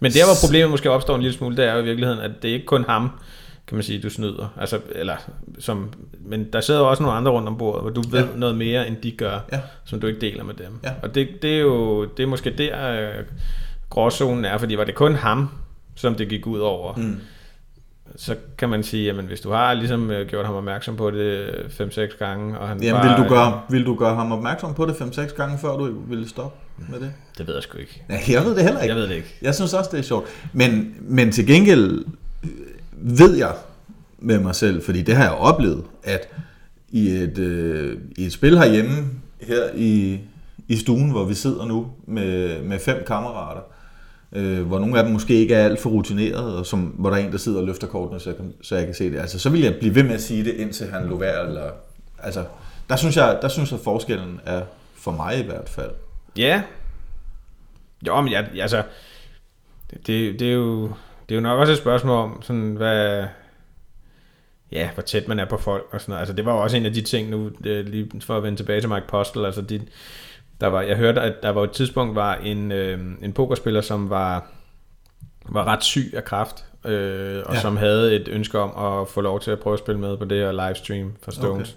Men der, hvor problemet måske opstår en lille smule, det er jo i virkeligheden, at det er ikke kun ham, kan man sige, du snyder. Altså, eller, som, men der sidder jo også nogle andre rundt om bordet, hvor du ved Ja. noget mere, end de gør, Ja. som du ikke deler med dem. Ja. Og det, det, er jo det er måske der, øh, gråzonen er, fordi var det kun ham, som det gik ud over, mm. så kan man sige, jamen hvis du har ligesom øh, gjort ham opmærksom på det 5-6 gange, og han Jamen, bare, vil du, gøre, vil du gøre ham opmærksom på det 5-6 gange, før du ville stoppe med det? Det ved jeg sgu ikke. Ja, jeg ved det heller ikke. Jeg ved det ikke. Jeg synes også, det er sjovt. Men, men til gengæld øh, ved jeg med mig selv, fordi det har jeg oplevet, at i et, øh, i et spil herhjemme, her i, i stuen, hvor vi sidder nu med, med fem kammerater, øh, øh, hvor nogle af dem måske ikke er alt for rutineret, og som, hvor der er en, der sidder og løfter kortene, så jeg, kan, så jeg kan se det. Altså, så vil jeg blive ved med at sige det, indtil han lå værd, eller, altså, der synes, jeg, der synes jeg, at forskellen er, for mig i hvert fald. Ja. Jo, men jeg, altså, det, det, er jo, det er jo nok også et spørgsmål om, sådan, hvad, ja, hvor tæt man er på folk og sådan noget. Altså, det var jo også en af de ting nu, øh, lige for at vende tilbage til Mike Postel, altså, de, der var, jeg hørte, at der var et tidspunkt var en, øh, en pokerspiller, som var, var ret syg af kraft, øh, og Ja. ja. som havde et ønske om at få lov til at prøve at spille med på det her livestream for Stones. Okay.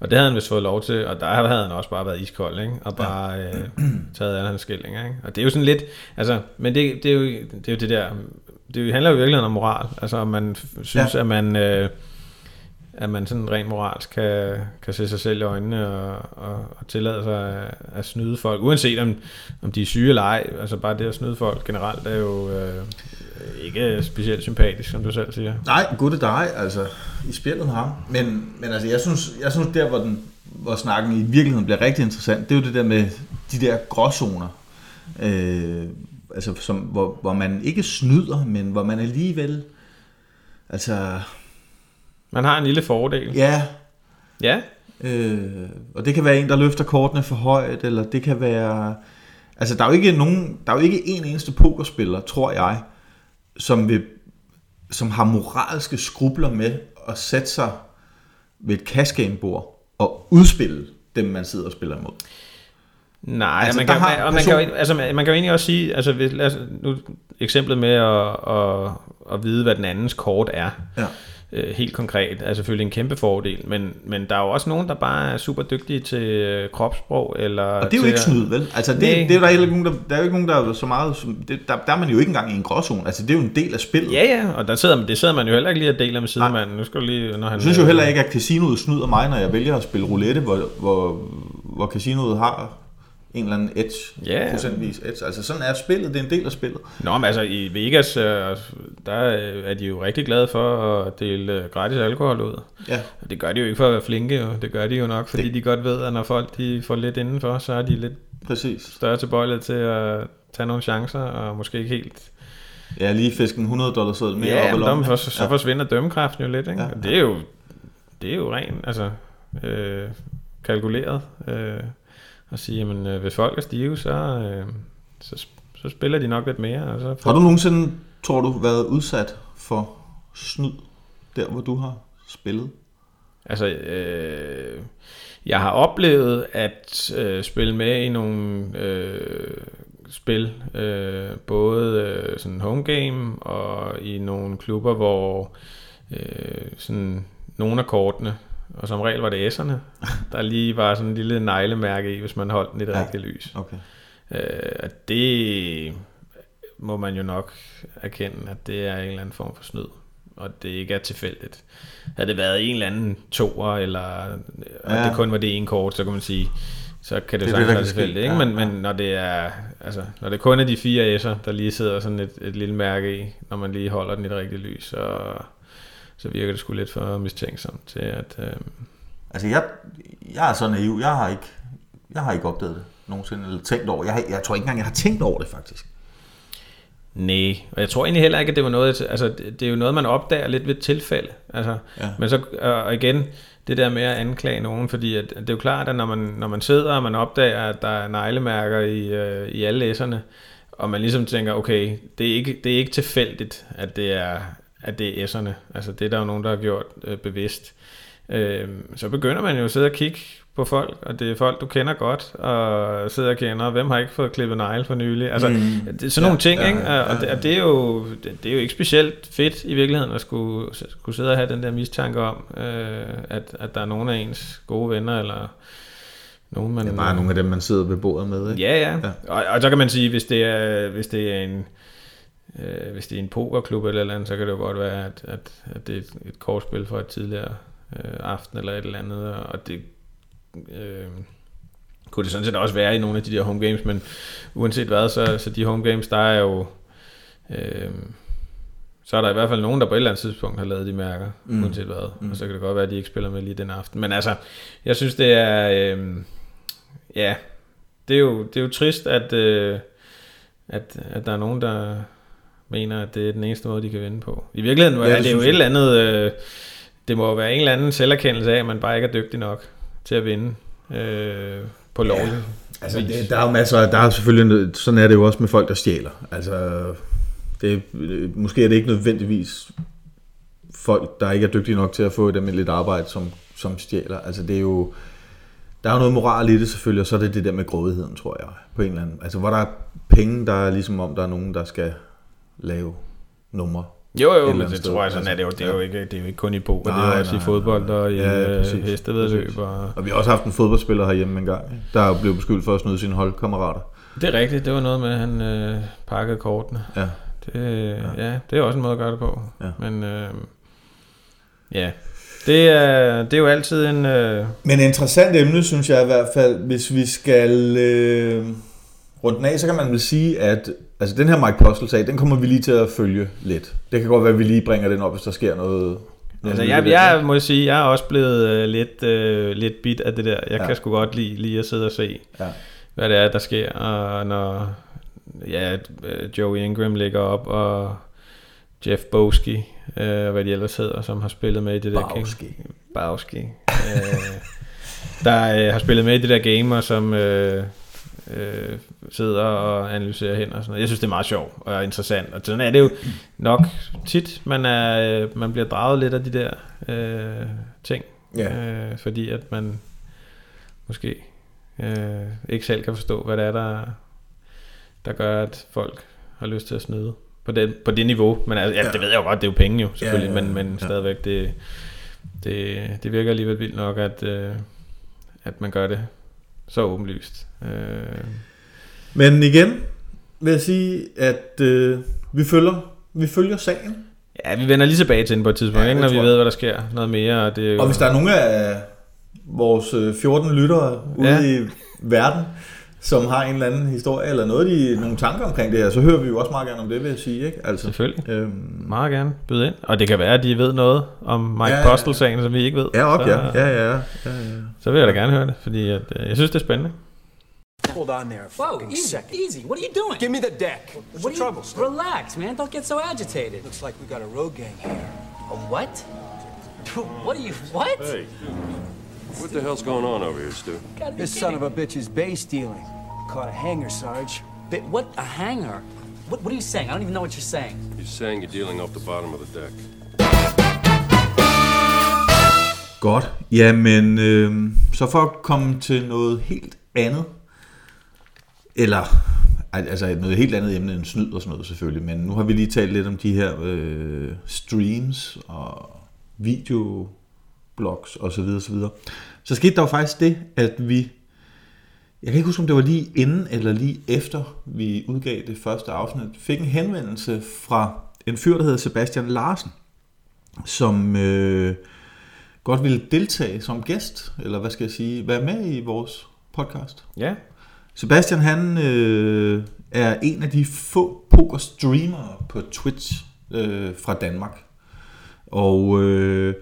Og det havde han vist fået lov til, og der havde han også bare været iskold, ikke? Og bare øh, taget af hans skilling, ikke? Og det er jo sådan lidt, altså, men det, det, er, jo, det er jo det der, det handler jo i virkeligheden om moral, altså om man synes, Ja. ja. at man, øh, at man sådan rent moralsk kan, kan se sig selv i øjnene og, og, og tillade sig at, at snyde folk, uanset om, om de er syge eller ej, altså bare det at snyde folk generelt er jo øh, ikke specielt sympatisk, som du selv siger. Nej, gud det dig, altså, i spillet ham. Men, men altså, jeg synes, jeg synes der, hvor, den, hvor snakken i virkeligheden bliver rigtig interessant, det er jo det der med de der gråzoner. Øh, altså, som, hvor, hvor man ikke snyder, men hvor man alligevel, altså, man har en lille fordel. ja, Ja, Øh, og det kan være en, der løfter kortene for højt, eller det kan være... Altså, der er jo ikke nogen, der er jo ikke en eneste pokerspiller, tror jeg, som, vil, som har moralske skrubler med at sætte sig ved et cash game bord og udspille dem, man sidder og spiller imod. Nej, Altså, man kan, har og man, kan, jo, altså, man man kan jo egentlig også sige, altså hvis, lad os, nu eksemplet med at, at, at vide, hvad den andens kort er. Ja. Øh, helt konkret er selvfølgelig en kæmpe fordel, men, men der er jo også nogen, der bare er super dygtige til øh, kropssprog. Eller Og det er jo ikke at- snyd, vel? Altså, det, det er der, ikke nogen, der, der er jo ikke nogen, der er så meget... som- Det, der, der er man jo ikke engang i en gråzone. Altså, det er jo en del af spillet. Ja, ja, og der sidder, man- det sidder man jo heller ikke lige og deler med sidemanden. Nu skal lige, når han, Jeg synes jo heller ikke, at casinoet snyder mig, når jeg vælger at spille roulette, hvor, hvor, hvor casinoet har en eller anden edge, Ja. procentvis edge. Altså sådan er spillet, det er en del af spillet. Nå, men altså i Vegas, øh, der øh, er de jo rigtig glade for at dele øh, gratis alkohol ud. Ja. Og det gør de jo ikke for at være flinke, jo. det gør de jo nok, fordi Det- de godt ved, at når folk de får lidt indenfor, så er de lidt Præcis. større tilbøjelighed til at tage nogle chancer, og måske ikke helt... Ja, lige fiske en 100 dollars seddel mere Ja, op men lommen. der, så, Ja. forsvinder dømmekraften jo lidt, ikke? Ja. Og det er jo, det er jo rent, altså, øh, kalkuleret. Øh, at sige, jamen, øh, hvis folk er stive, så, øh, så, så spiller de nok lidt mere. Og så Har du nogensinde, tror du, været udsat for snyd, der hvor du har spillet? Altså, øh, jeg har oplevet at øh, spille med i nogle øh, spil, øh, både øh, sådan home game og i nogle klubber, hvor øh, sådan nogle af kortene, og som regel var det S'erne, der lige var sådan en lille neglemærke i, hvis man holdt den i det Ja. rigtige lys. Okay. Øh, det må man jo nok erkende, at det er en eller anden form for snyd, og det ikke er tilfældigt. Havde det været en eller anden toer, eller Ja. det kun var det ene kort, så kan man sige, så kan det, Det det, sagtens være tilfældigt. Ikke? Ja, Men, men når det er altså, når det kun er de fire S'er, der lige sidder sådan et, et lille mærke i, når man lige holder den i det rigtige lys, så, så virker det sgu lidt for mistænksomt til, at øh, Altså, jeg, jeg er så naiv. Jeg har ikke, jeg har ikke opdaget det nogensinde, eller tænkt over. Jeg, har- jeg tror ikke engang, jeg har tænkt over det, faktisk. Nej, og jeg tror egentlig heller ikke, at det var noget, altså det, det er jo noget, man opdager lidt ved tilfælde. Altså, Ja. Men så, og igen, det der med at anklage nogen, fordi at, det er jo klart, at når man, når man sidder, og man opdager, at der er neglemærker i, øh, i alle læserne, og man ligesom tænker, okay, det er ikke, det er ikke tilfældigt, at det er, at det er S'erne. Altså det er der jo nogen, der har gjort øh, bevidst. Øh, så begynder man jo at sidde og kigge på folk, og det er folk, du kender godt, og sidder og kender, hvem har ikke fået klippet negle for nylig. Altså, Mm. det sådan nogle Ja, ting, ja, ikke? ja, Og, det, ja. og det, er jo, det, det er jo ikke specielt fedt i virkeligheden at skulle, skulle sidde og have den der mistanke om, øh, at, at der er nogle af ens gode venner, eller nogen, man... Det er bare nogle af dem, man sidder ved bordet med, ikke? Ja, ja. Ja. ja. Og, og så kan man sige, hvis det er, hvis det er en øh, hvis det er en pokerklub eller eller andet, så kan det jo godt være, at, at, at det er et, et kortspil fra et tidligere øh, aften eller et eller andet, og det øh, kunne det sådan set også være i nogle af de der home games, men uanset hvad, så, så de home games, der er jo øh, så er der i hvert fald nogen, der på et eller andet tidspunkt har lavet de mærker, Mm. uanset hvad. Mm. Og så kan det godt være, at de ikke spiller med lige den aften. Men altså, jeg synes, det er... Øh, ja, det er jo, det er jo trist, at, øh, at, at der er nogen, der mener, at det er den eneste måde, de kan vinde på. I virkeligheden Ja, ja, det er det jo et eller andet... Øh, det må jo være en eller anden selverkendelse af, at man bare ikke er dygtig nok til at vinde øh, på lovlig. Altså, vis. det, der er jo masser, der er selvfølgelig, sådan er det jo også med folk, der stjæler. Altså, det, måske er det ikke nødvendigvis folk, der ikke er dygtige nok til at få et almindeligt arbejde, som, som stjæler. Altså, det er jo, der er jo noget moral i det selvfølgelig, og så er det det der med grådigheden, tror jeg, på en eller anden. Altså, hvor der er penge, der er ligesom om, der er nogen, der skal lave numre. Jo, jo, men det sted. tror jeg sådan Altså, er det jo. Det er jo ikke, det er jo ikke kun i poker, det er også nej, i fodbold nej. og i Ja, præcis. hestevedløb. Og... Og vi har også haft en fodboldspiller herhjemme engang, der er blevet beskyldt for at snyde sine holdkammerater. Det er rigtigt, det var noget med, at han øh, pakkede kortene. Ja. Det, ja. ja, det er også en måde at gøre det på. Ja. Men øh, ja, det er, det er jo altid en... Øh, Men interessant emne, synes jeg i hvert fald, hvis vi skal øh, runde den af, så kan man vel sige, at altså, den her Mike Postel-sag, den kommer vi lige til at følge lidt. Det kan godt være, at vi lige bringer den op, hvis der sker noget. noget altså, nyt i jeg, jeg må sige, jeg er også blevet øh, lidt, øh, lidt bit af det der. Jeg Ja. kan sgu godt lide lige at sidde og se, Ja. hvad det er, der sker. Og når ja, øh, Joey Ingram ligger op, og Jeff Boski, øh, hvad de ellers hedder, som har spillet med i det der. Bowski. Bowski. øh, der øh, har spillet med i det der game, og som øh, øh, sidder og analyserer hen og sådan noget. Jeg synes, det er meget sjovt og interessant. Og sådan er det jo nok tit, man, er, øh, man bliver draget lidt af de der øh, ting. Ja. Øh, fordi at man måske øh, ikke selv kan forstå, hvad det er, der, der gør, at folk har lyst til at snyde på det, på det niveau. Men altså, ja, ja. det ved jeg jo godt, det er jo penge jo, selvfølgelig, Ja, ja, ja, men, men ja. stadigvæk, det, det, det virker alligevel vildt nok, at, øh, at man gør det så åbenlyst. Øh, Men igen vil jeg sige, at øh, vi, følger, vi følger sagen. ja, vi vender lige tilbage til den på et tidspunkt, Ja, ikke, når vi ved, hvad der sker noget mere. Og, det er jo, Og hvis der er nogle af vores øh, 14 lyttere ude Ja. i verden, som har en eller anden historie, eller noget, de, nogle tanker omkring det her, så hører vi jo også meget gerne om det, vil jeg sige. Ikke? Altså, Selvfølgelig. øhm, Meget gerne byde ind. Og det kan være, at de ved noget om Mike Ja, ja, ja. Postel-sagen, som vi ikke ved. ja, op, så, ja. Ja, ja, ja. ja, så vil jeg da gerne høre det, fordi at, øh, jeg synes, det er spændende. Hold on there a Whoa, fucking easy, second. easy. What are you doing? Give me the deck. What's what the trouble? you, Relax, man. Don't get so agitated. Looks like we got a road gang here. A what? What are you? What? Hey, what the hell's going on over here, Stu? This son of a bitch is base stealing. Caught a hanger, Sarge. Bi- What? A hanger? What, what are you saying? I don't even know what you're saying. He's saying you're dealing off the bottom of the deck. Godt. Jamen, øh, så for at komme til noget helt andet, eller al- altså noget helt andet emne end snyd og sådan noget selvfølgelig, men nu har vi lige talt lidt om de her øh, streams og videoblogs og så videre, så videre. Så skete der jo faktisk det, at vi, jeg kan ikke huske om det var lige inden eller lige efter vi udgav det første afsnit, fik en henvendelse fra en fyr, der hedder Sebastian Larsen, som øh, godt ville deltage som gæst, eller hvad skal jeg sige, være med i vores podcast. Ja, Sebastian han øh, er en af de få pokerstreamere på Twitch øh, fra Danmark. Og, øh,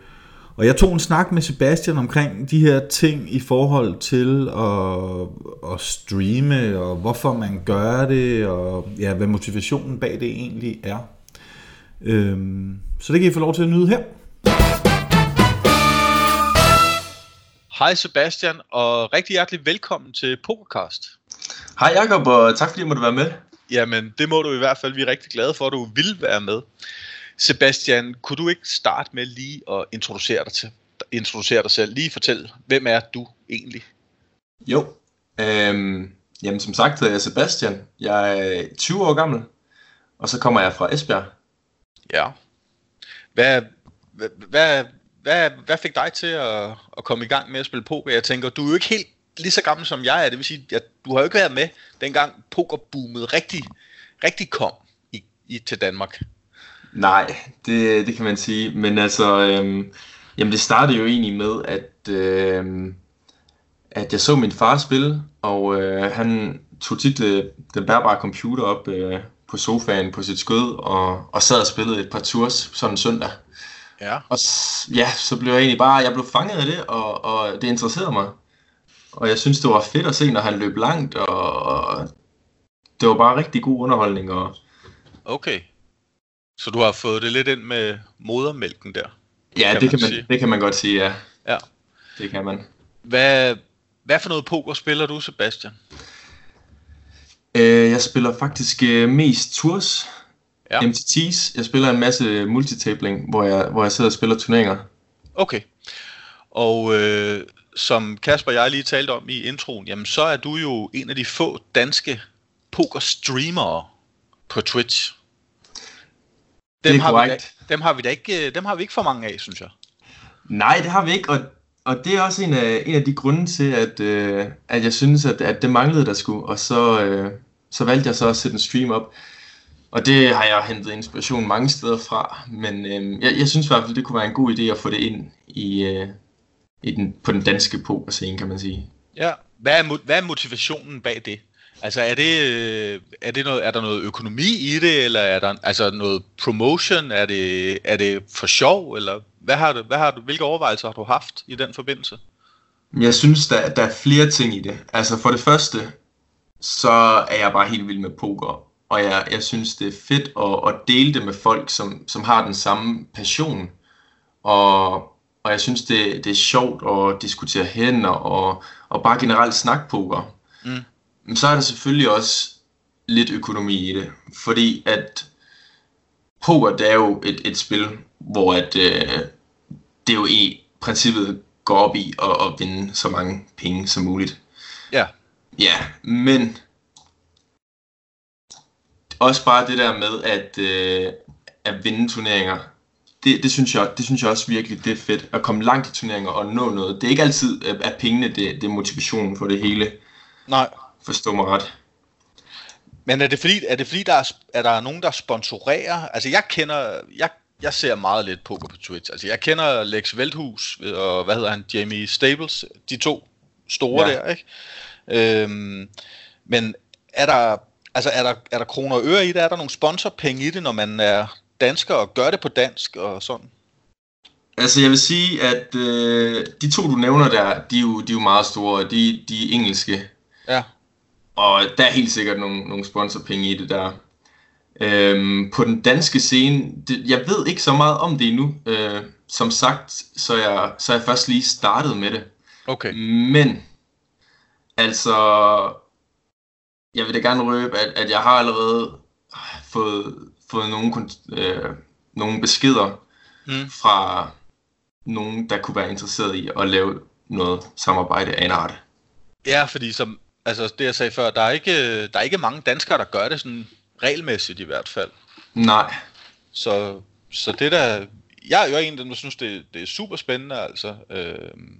og jeg tog en snak med Sebastian omkring de her ting i forhold til at, at streame, og hvorfor man gør det, og ja, hvad motivationen bag det egentlig er. Øhm, så det kan I få lov til at nyde her. Hej Sebastian, og rigtig hjertelig velkommen til Pokercast. Hej Jakob, og tak fordi jeg måtte være med. Jamen, det må du i hvert fald. Vi er rigtig glade for, at du vil være med. Sebastian, kunne du ikke starte med lige at introducere dig, til, introducere dig selv? Lige fortæl, hvem er du egentlig? Jo, øhm, jamen som sagt hedder jeg Sebastian. Jeg er 20 år gammel, og så kommer jeg fra Esbjerg. Ja. Hvad, hvad, hvad, hvad, hvad fik dig til at, at komme i gang med at spille poker? Jeg tænker, du er jo ikke helt lige så gammel som jeg er. Det vil sige, at du har jo ikke været med, dengang pokerboomet rigtig, rigtig kom i, i, til Danmark. Nej, det, det kan man sige. Men altså, øhm, jamen det startede jo egentlig med, at, øhm, at jeg så min far spille, og øh, han tog tit øh, den bærbare computer op øh, på sofaen på sit skød, og, og sad og spillede et par tours sådan en søndag. Ja. Og ja, så blev jeg egentlig bare, jeg blev fanget af det, og, og det interesserede mig. Og jeg synes, det var fedt at se, når han løb langt, og, og det var bare rigtig god underholdning. Og, Okay. Så du har fået det lidt ind med modermælken der. ja, Kan det, kan man, sige. det kan man godt sige, ja. Ja. Det kan man. Hvad, hvad for noget poker spiller du, Sebastian? Øh, jeg spiller faktisk øh, mest tours, ja. MTT's. Jeg spiller en masse multitabling, hvor jeg, hvor jeg sidder og spiller turneringer. Okay. Og øh, som Kasper og jeg lige talte om i introen, jamen så er du jo en af de få danske poker-streamere på Twitch. Det er har vi da, dem har vi da ikke, øh, dem har vi ikke for mange af, synes jeg. Nej, det har vi ikke, og, og det er også en af, en af de grunde til, at, øh, at jeg synes, at, at det manglede der skulle, og så, øh, så valgte jeg så at sætte en stream op. Og det har jeg hentet inspiration mange steder fra, men øh, jeg, jeg synes i hvert fald, det kunne være en god idé at få det ind i, øh, i den, på den danske pokerscene, kan man sige. Ja. Hvad er, hvad er motivationen bag det? Altså er det, øh, er det noget, er der noget økonomi i det, eller er der altså noget promotion? Er det, er det for sjov, eller hvad har du, hvad har du, hvilke overvejelser har du haft i den forbindelse? Jeg synes, der, der er flere ting i det. Altså for det første, så er jeg bare helt vild med poker. Og jeg, jeg synes, det er fedt at, at dele det med folk, som, som har den samme passion. Og, og jeg synes, det, det er sjovt at diskutere hænder og, og bare generelt snakke poker. Mm. Så er der selvfølgelig også lidt økonomi i det. Fordi at poker, det er jo et, et spil, hvor at, øh, det jo i princippet går op i at, at vinde så mange penge som muligt. Ja. Ja, men også bare det der med at, øh, at vinde turneringer. Det, det, synes jeg, det synes jeg også virkelig, det er fedt. At komme langt i turneringer og nå noget. Det er ikke altid, at pengene det, det er motivationen for det hele. Nej. Forstå mig ret. Men er det fordi, er det fordi der er, er der nogen, der sponsorerer? Altså jeg kender, jeg, jeg ser meget lidt poker på Twitch. Altså jeg kender Lex Veldhus og hvad hedder han, Jamie Stables, de to store Ja. der, ikke? Øhm, men er der, altså er der, er der kroner og øre i det? Er der nogle sponsorpenge i det, når man er dansker og gør det på dansk og sådan? Altså jeg vil sige, at øh, de to du nævner der, de er jo, de er jo meget store, de, de er engelske. Og der er helt sikkert nogle, nogle sponsorpenge i det der. Øhm, på den danske scene, det, jeg ved ikke så meget om det endnu. Øh, som sagt, så jeg, så jeg først lige startet med det. Okay. Men, altså, jeg vil da gerne røbe, at, at jeg har allerede fået, fået nogle, øh, nogle beskeder Mm. fra nogen, der kunne være interesseret i at lave noget samarbejde af en art. Ja, fordi som, altså det jeg sagde før, der er ikke, der er ikke mange danskere, der gør det sådan regelmæssigt i hvert fald. Nej, Så, så det der, jeg er jo en der synes, det, det er super spændende, altså. Øhm,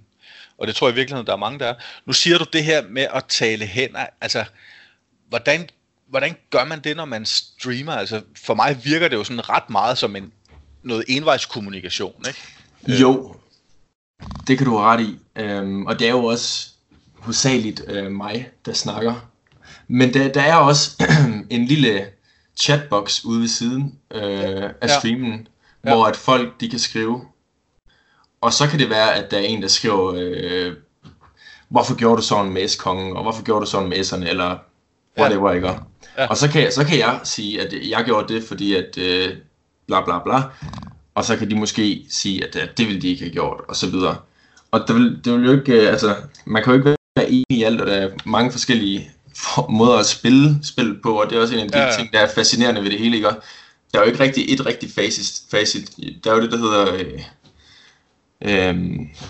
og det tror jeg i virkeligheden, der er mange, der er. Nu siger du det her med at tale hænder, altså, hvordan, hvordan gør man det, når man streamer? Altså, for mig virker det jo sådan ret meget som en, noget envejskommunikation, ikke? Jo, det kan du have ret i. Øhm, og det er jo også hovedsageligt øh, mig, der snakker. Men der, der er også en lille chatbox ude ved siden øh, af Ja. streamen, Ja. hvor at folk de kan skrive. Og så kan det være, at der er en, der skriver, øh, hvorfor gjorde du sådan med S-kongen, og hvorfor gjorde du sådan med S'erne, eller whatever, ikke? Ja. Og så kan, jeg, så kan jeg sige, at jeg gjorde det, fordi at øh, bla bla bla. Og så kan de måske sige, at øh, det ville de ikke have gjort, og så videre. Og det vil, det vil jo ikke, øh, altså, man kan jo ikke enig i alt, og der er mange forskellige for- måder at spille spil på, og det er også en af de Ja, ting, der er fascinerende ved det hele, ikke? Der er jo ikke rigtig et rigtigt facit. facit. Der er jo det, der hedder øh, øh,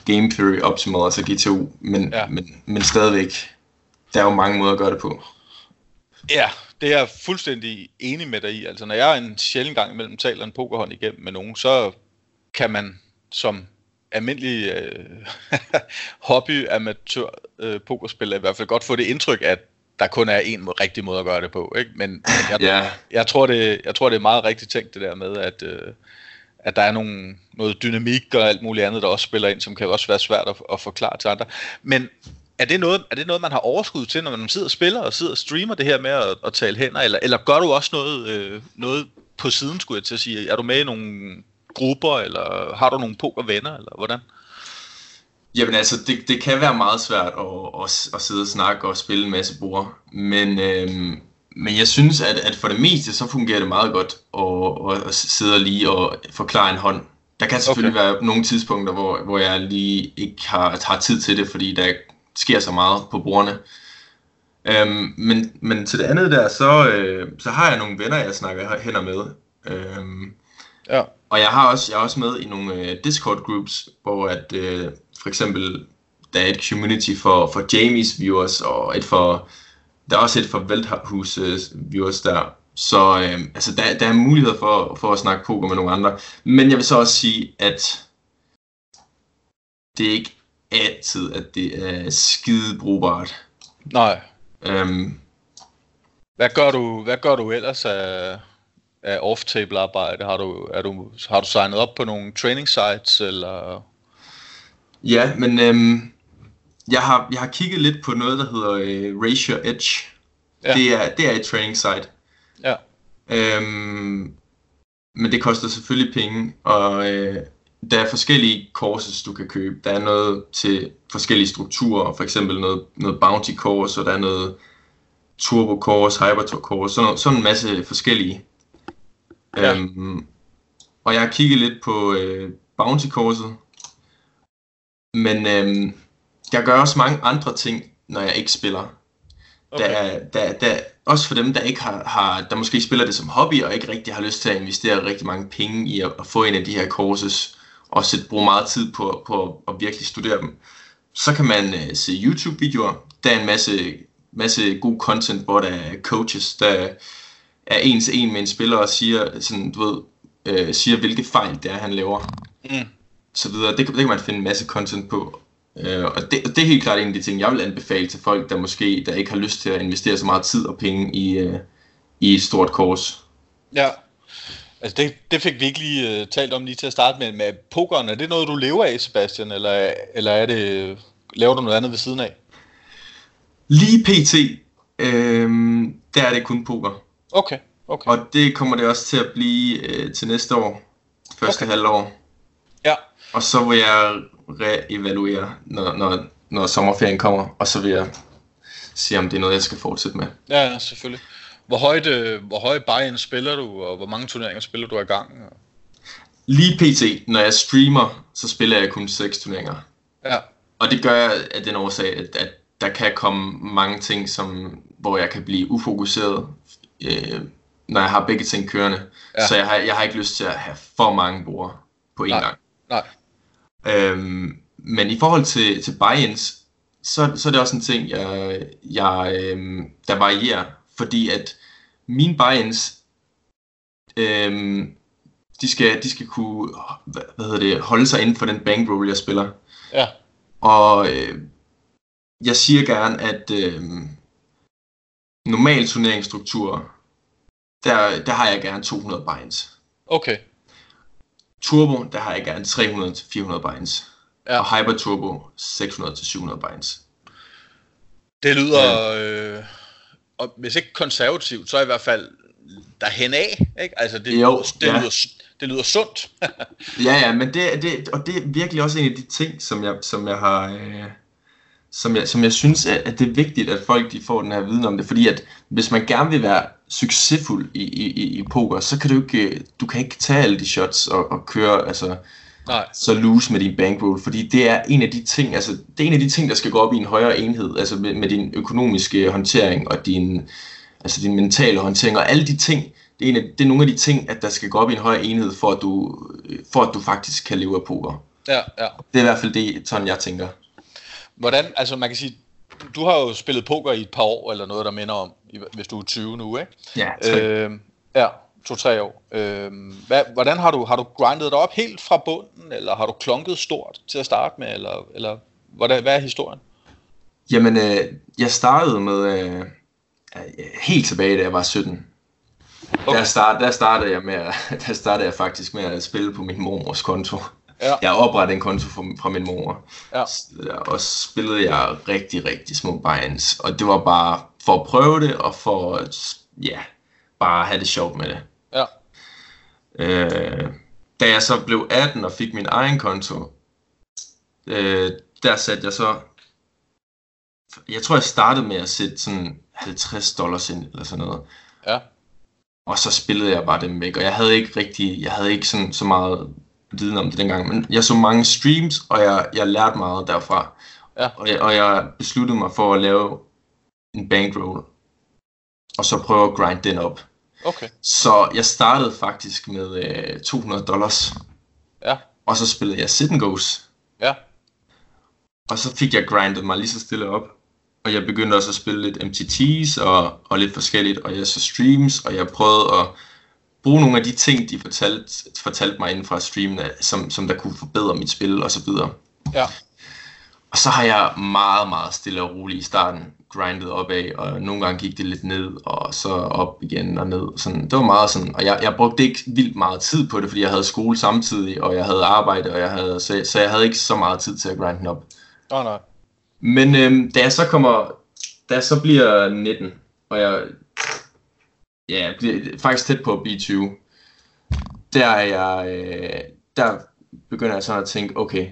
Game Theory Optimal, altså GTO, men, ja. men, men stadigvæk, der er jo mange måder at gøre det på. Ja, det er jeg fuldstændig enig med dig i. Altså, når jeg en sjældent gang imellem taler en pokerhånd igennem med nogen, så kan man som almindelig øh, hobby amatør øh, pokerspiller i hvert fald godt få det indtryk, at der kun er en rigtig måde at gøre det på. Ikke? Men, men jeg, Ja, jeg, tror, det, jeg tror, det er meget rigtigt tænkt det der med, at, øh, at der er nogle, noget dynamik og alt muligt andet, der også spiller ind, som kan også være svært at, at forklare til andre. Men er det, noget, er det noget, man har overskud til, når man sidder og spiller og sidder og streamer det her med at, at tale hænder, eller, eller gør du også noget, øh, noget på siden, skulle jeg til at sige? Er du med i nogle grupper, eller har du nogle pokervenner, eller hvordan? Jamen altså, det, det kan være meget svært at, at, at sidde og snakke og spille en masse bord. Men, øhm, men jeg synes, at, at for det meste, så fungerer det meget godt at, at, at sidde og lige og forklare en hånd. Der kan selvfølgelig okay. være nogle tidspunkter, hvor, hvor jeg lige ikke har, har tid til det, fordi der sker så meget på bordene. Øhm, men, men til det andet der, så, øh, så har jeg nogle venner, jeg snakker hænder med. Øhm, Ja. og jeg har også jeg er også med i nogle øh, Discord groups, hvor at øh, for eksempel der er et community for for Jamies viewers og et for der er også et for Velthus øh, viewers der. Så øh, altså der, der er mulighed for for at snakke poker med nogle andre. Men jeg vil så også sige at det er ikke altid at det er skide brugbart. Nej. Øhm, Hvad gør du, hvad gør du ellers af, af off-table arbejde? Har du, er du, har du signet op på nogle training sites, eller... Ja, men øhm, jeg, har, jeg har kigget lidt på noget, der hedder øh, Raise Your Edge. Ja. Det, er, det er et training site. Ja. Øhm, men det koster selvfølgelig penge, og øh, der er forskellige courses, du kan købe. Der er noget til forskellige strukturer, for eksempel noget, noget bounty course, og der er noget turbo course, hyper course, sådan, noget, sådan en masse forskellige. Ja. Øhm, og jeg har kigget lidt på øh, bounty courset, men øhm, jeg gør også mange andre ting, når jeg ikke spiller. Okay. Der, er- der, der, også for dem, der ikke har, har, der måske spiller det som hobby, og ikke rigtig har lyst til at investere rigtig mange penge i at, at få en af de her courses, og sætte, bruge meget tid på, på at virkelig studere dem. Så kan man uh, se YouTube-videoer. Der er en masse, masse god content, hvor der er coaches, der er en til en med en spiller og siger, sådan, du ved, øh, siger hvilke fejl det er, han laver. Mm. Så videre. Det, kan- det kan man finde en masse content på. Øh, og det, det er helt klart en af de ting, jeg vil anbefale til folk, der måske der ikke har lyst til at investere så meget tid og penge i, øh, i et stort kors. Ja. Altså det, det fik vi ikke lige uh, talt om lige til at starte med. Med pokeren, er det noget, du lever af, Sebastian? Eller, eller er det, laver du noget andet ved siden af? Lige pt, øh, der er det kun poker. Okay, okay. Og det kommer det også til at blive øh, til næste år. Første okay. halvår. Ja. Og så vil jeg reevaluere, når, når, når sommerferien kommer. Og så vil jeg se, om det er noget, jeg skal fortsætte med. Ja, selvfølgelig. Hvor højt, øh, hvor højt buy-in spiller du, og hvor mange turneringer spiller du i gang? Lige pt, når jeg streamer, så spiller jeg kun 6 turneringer. Ja. Og det gør jeg af den årsag, at, at der kan komme mange ting, som, hvor jeg kan blive ufokuseret, øh, når jeg har begge ting kørende. Ja. Så jeg har, jeg har ikke lyst til at have for mange bruger på én Nej. gang. Nej. Øhm, men i forhold til, til buy-ins, så, så er det også en ting, jeg, jeg, øhm, der varierer. Fordi at mine buy-ins, øhm, de, skal, de skal kunne hvad, hvad hedder det, holde sig inden for den bankroll, jeg spiller. Ja. Og øh, jeg siger gerne, at øh, normal turneringsstruktur, der, der har jeg gerne 200 binds. Okay. Turbo, der har jeg gerne 300-400 binds. Ja. Og Hyper Turbo, 600-700 binds. Det lyder, øh, og hvis ikke konservativt, så i hvert fald derhen af, ikke? Altså det, Jo, det, ja. lyder, det lyder sundt. Ja, ja, men det, det, og det er virkelig også en af de ting, som jeg, som jeg har, øh, som jeg, som jeg synes, at, at det er vigtigt, at folk de får den her viden om det, fordi at hvis man gerne vil være succesfuld i, i, i, poker, så kan du ikke, du kan ikke tage alle de shots og, og køre, altså, Nej. så loose med din bankroll, fordi det er en af de ting, altså det er en af de ting, der skal gå op i en højere enhed, altså med, med din økonomiske håndtering og din, altså din mentale håndtering og alle de ting, det er, en af, det er nogle af de ting, at der skal gå op i en højere enhed, for at du, for at du faktisk kan leve af poker. Ja, ja. Det er i hvert fald det, sådan jeg tænker. Hvordan, altså man kan sige, du har jo spillet poker i et par år, eller noget, der minder om, hvis du er 20 nu, ikke? Ja, tre. øh, ja, to-tre år. Øh, hvad, hvordan har du, har du grindet dig op helt fra bunden, eller har du klonket stort til at starte med, eller, eller hvordan, hvad er historien? Jamen, øh, jeg startede med, øh, øh, helt tilbage, da jeg var 17. Okay. Der, start, der, startede jeg med, der startede jeg faktisk med at spille på min mormors konto. Ja. Jeg oprettede en konto fra, fra min mor. Ja. Og så spillede jeg rigtig, rigtig små binds. Og det var bare for at prøve det, og for at, ja, bare have det sjovt med det. Ja. Øh, da jeg så blev 18 og fik min egen konto, øh, der satte jeg så... Jeg tror, jeg startede med at sætte sådan 50 dollars ind, eller sådan noget. Ja. Og så spillede jeg bare dem væk, og jeg havde ikke rigtig, jeg havde ikke sådan, så meget viden om det dengang, men jeg så mange streams, og jeg, jeg lærte meget derfra. Ja. Og, jeg, og jeg besluttede mig for at lave en bankroll, og så prøve at grind den op. Okay. Så jeg startede faktisk med øh, 200 dollars, Ja. og så spillede jeg sit and goes. Ja. Og så fik jeg grindet mig lige så stille op. Og jeg begyndte også at spille lidt MTT's og, og lidt forskelligt, og jeg så streams, og jeg prøvede at bruge nogle af de ting, de fortalte, fortalte mig inden fra streamene, som, som der kunne forbedre mit spil og så videre. Ja. Og så har jeg meget, meget stille og roligt i starten grindet opad, og nogle gange gik det lidt ned, og så op igen og ned. Sådan, det var meget sådan, og jeg, jeg brugte ikke vildt meget tid på det, fordi jeg havde skole samtidig, og jeg havde arbejde, og jeg havde, så, så jeg havde ikke så meget tid til at grinde den op. Oh, nej. Men øhm, da jeg så kommer, da jeg så bliver 19, og jeg ja, bliver faktisk tæt på at blive 20, der er jeg, øh, der begynder jeg sådan at tænke, okay,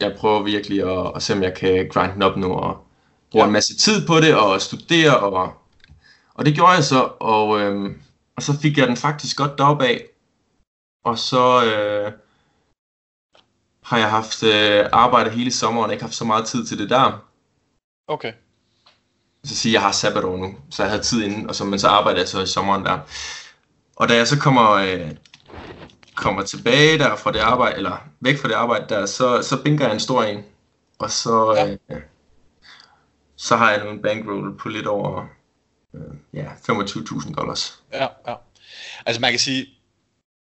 jeg prøver virkelig at, at se, om jeg kan grinde den op nu, og bruge ja. en masse tid på det, og studere, og, og det gjorde jeg så, og, øhm, og så fik jeg den faktisk godt deroppe af, og så øh, har jeg haft øh, arbejde hele sommeren, ikke haft så meget tid til det der. Okay. Så siger jeg, jeg har sabbatår nu, så jeg havde tid inden, og så, men så arbejder jeg så i sommeren der. Og da jeg så kommer, øh, kommer tilbage der fra det arbejde, eller væk fra det arbejde der, så, så binker jeg en stor en. Og så, Ja. øh, så har jeg en bankroll på lidt over øh, ja, 25.000 dollars. Ja, ja. Altså man kan sige,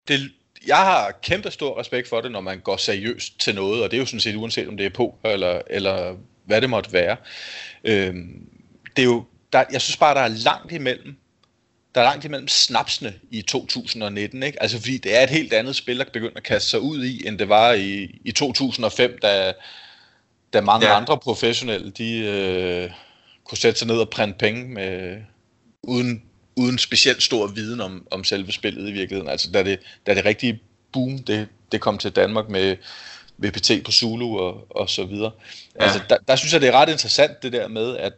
det, jeg har kæmpe stor respekt for det, når man går seriøst til noget, og det er jo sådan set uanset om det er på, eller, eller hvad det måtte være. Øhm, det er jo, der, jeg synes bare, der er langt imellem, der er langt imellem snapsene i 2019, ikke? Altså fordi det er et helt andet spil, der begynder at kaste sig ud i, end det var i, i 2005, da, da mange ja. Andre professionelle, de øh, kunne sætte sig ned og printe penge med, uden, uden specielt stor viden om, om selve spillet i virkeligheden. Altså da det, da det rigtige boom, det, det kom til Danmark med VPT på Zulu og, og så videre. Ja. Altså der, der synes jeg, det er ret interessant det der med, at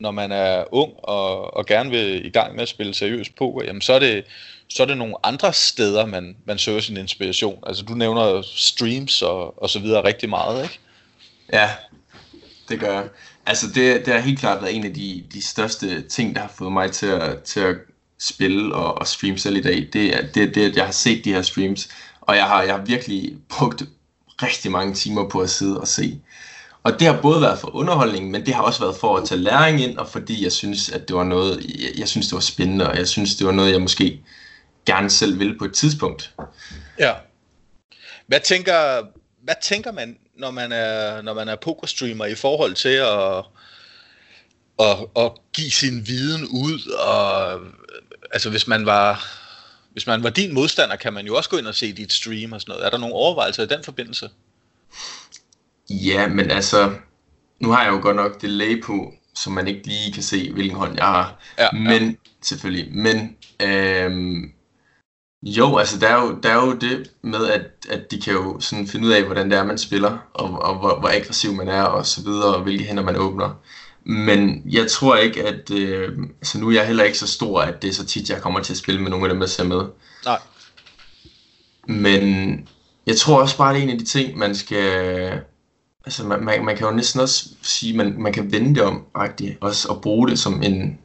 når man er ung og, og gerne vil i gang med at spille seriøst poker, jamen så er det, så er det nogle andre steder, man, man søger sin inspiration. Altså du nævner streams og, og så videre rigtig meget, ikke? Ja, det gør jeg. Altså det, det har helt klart været en af de, de største ting, der har fået mig til at, til at spille og, og streame selv i dag. Det er det, det, at jeg har set de her streams, og jeg har, jeg har virkelig brugt rigtig mange timer på at sidde og se. Og det har både været for underholdning, men det har også været for at tage læring ind, og fordi jeg synes, at det var noget, jeg, jeg synes, det var spændende, og jeg synes, det var noget, jeg måske gerne selv ville på et tidspunkt. Ja. Hvad tænker, hvad tænker man, når man er, når man er pokerstreamer i forhold til at, at, at give sin viden ud? Og, altså hvis man var hvis man var din modstander, kan man jo også gå ind og se dit stream og sådan noget. Er der nogle overvejelser i den forbindelse? Ja, men altså, nu har jeg jo godt nok delay på, så man ikke lige kan se, hvilken hånd jeg har. Ja, men, selvfølgelig, men øhm, jo, altså der er jo, der er jo det med, at, at de kan jo sådan finde ud af, hvordan det er, man spiller, og, og hvor, hvor aggressiv man er, og så videre, og hvilke hænder man åbner. Men jeg tror ikke, at... Øh, altså nu er jeg heller ikke så stor, at det er så tit, jeg kommer til at spille med nogle af dem, der ser med. Nej. Men jeg tror også bare, det er en af de ting, man skal... Altså man, man, man kan jo næsten også sige, man, man kan vende det om, rigtigt, også og bruge det som en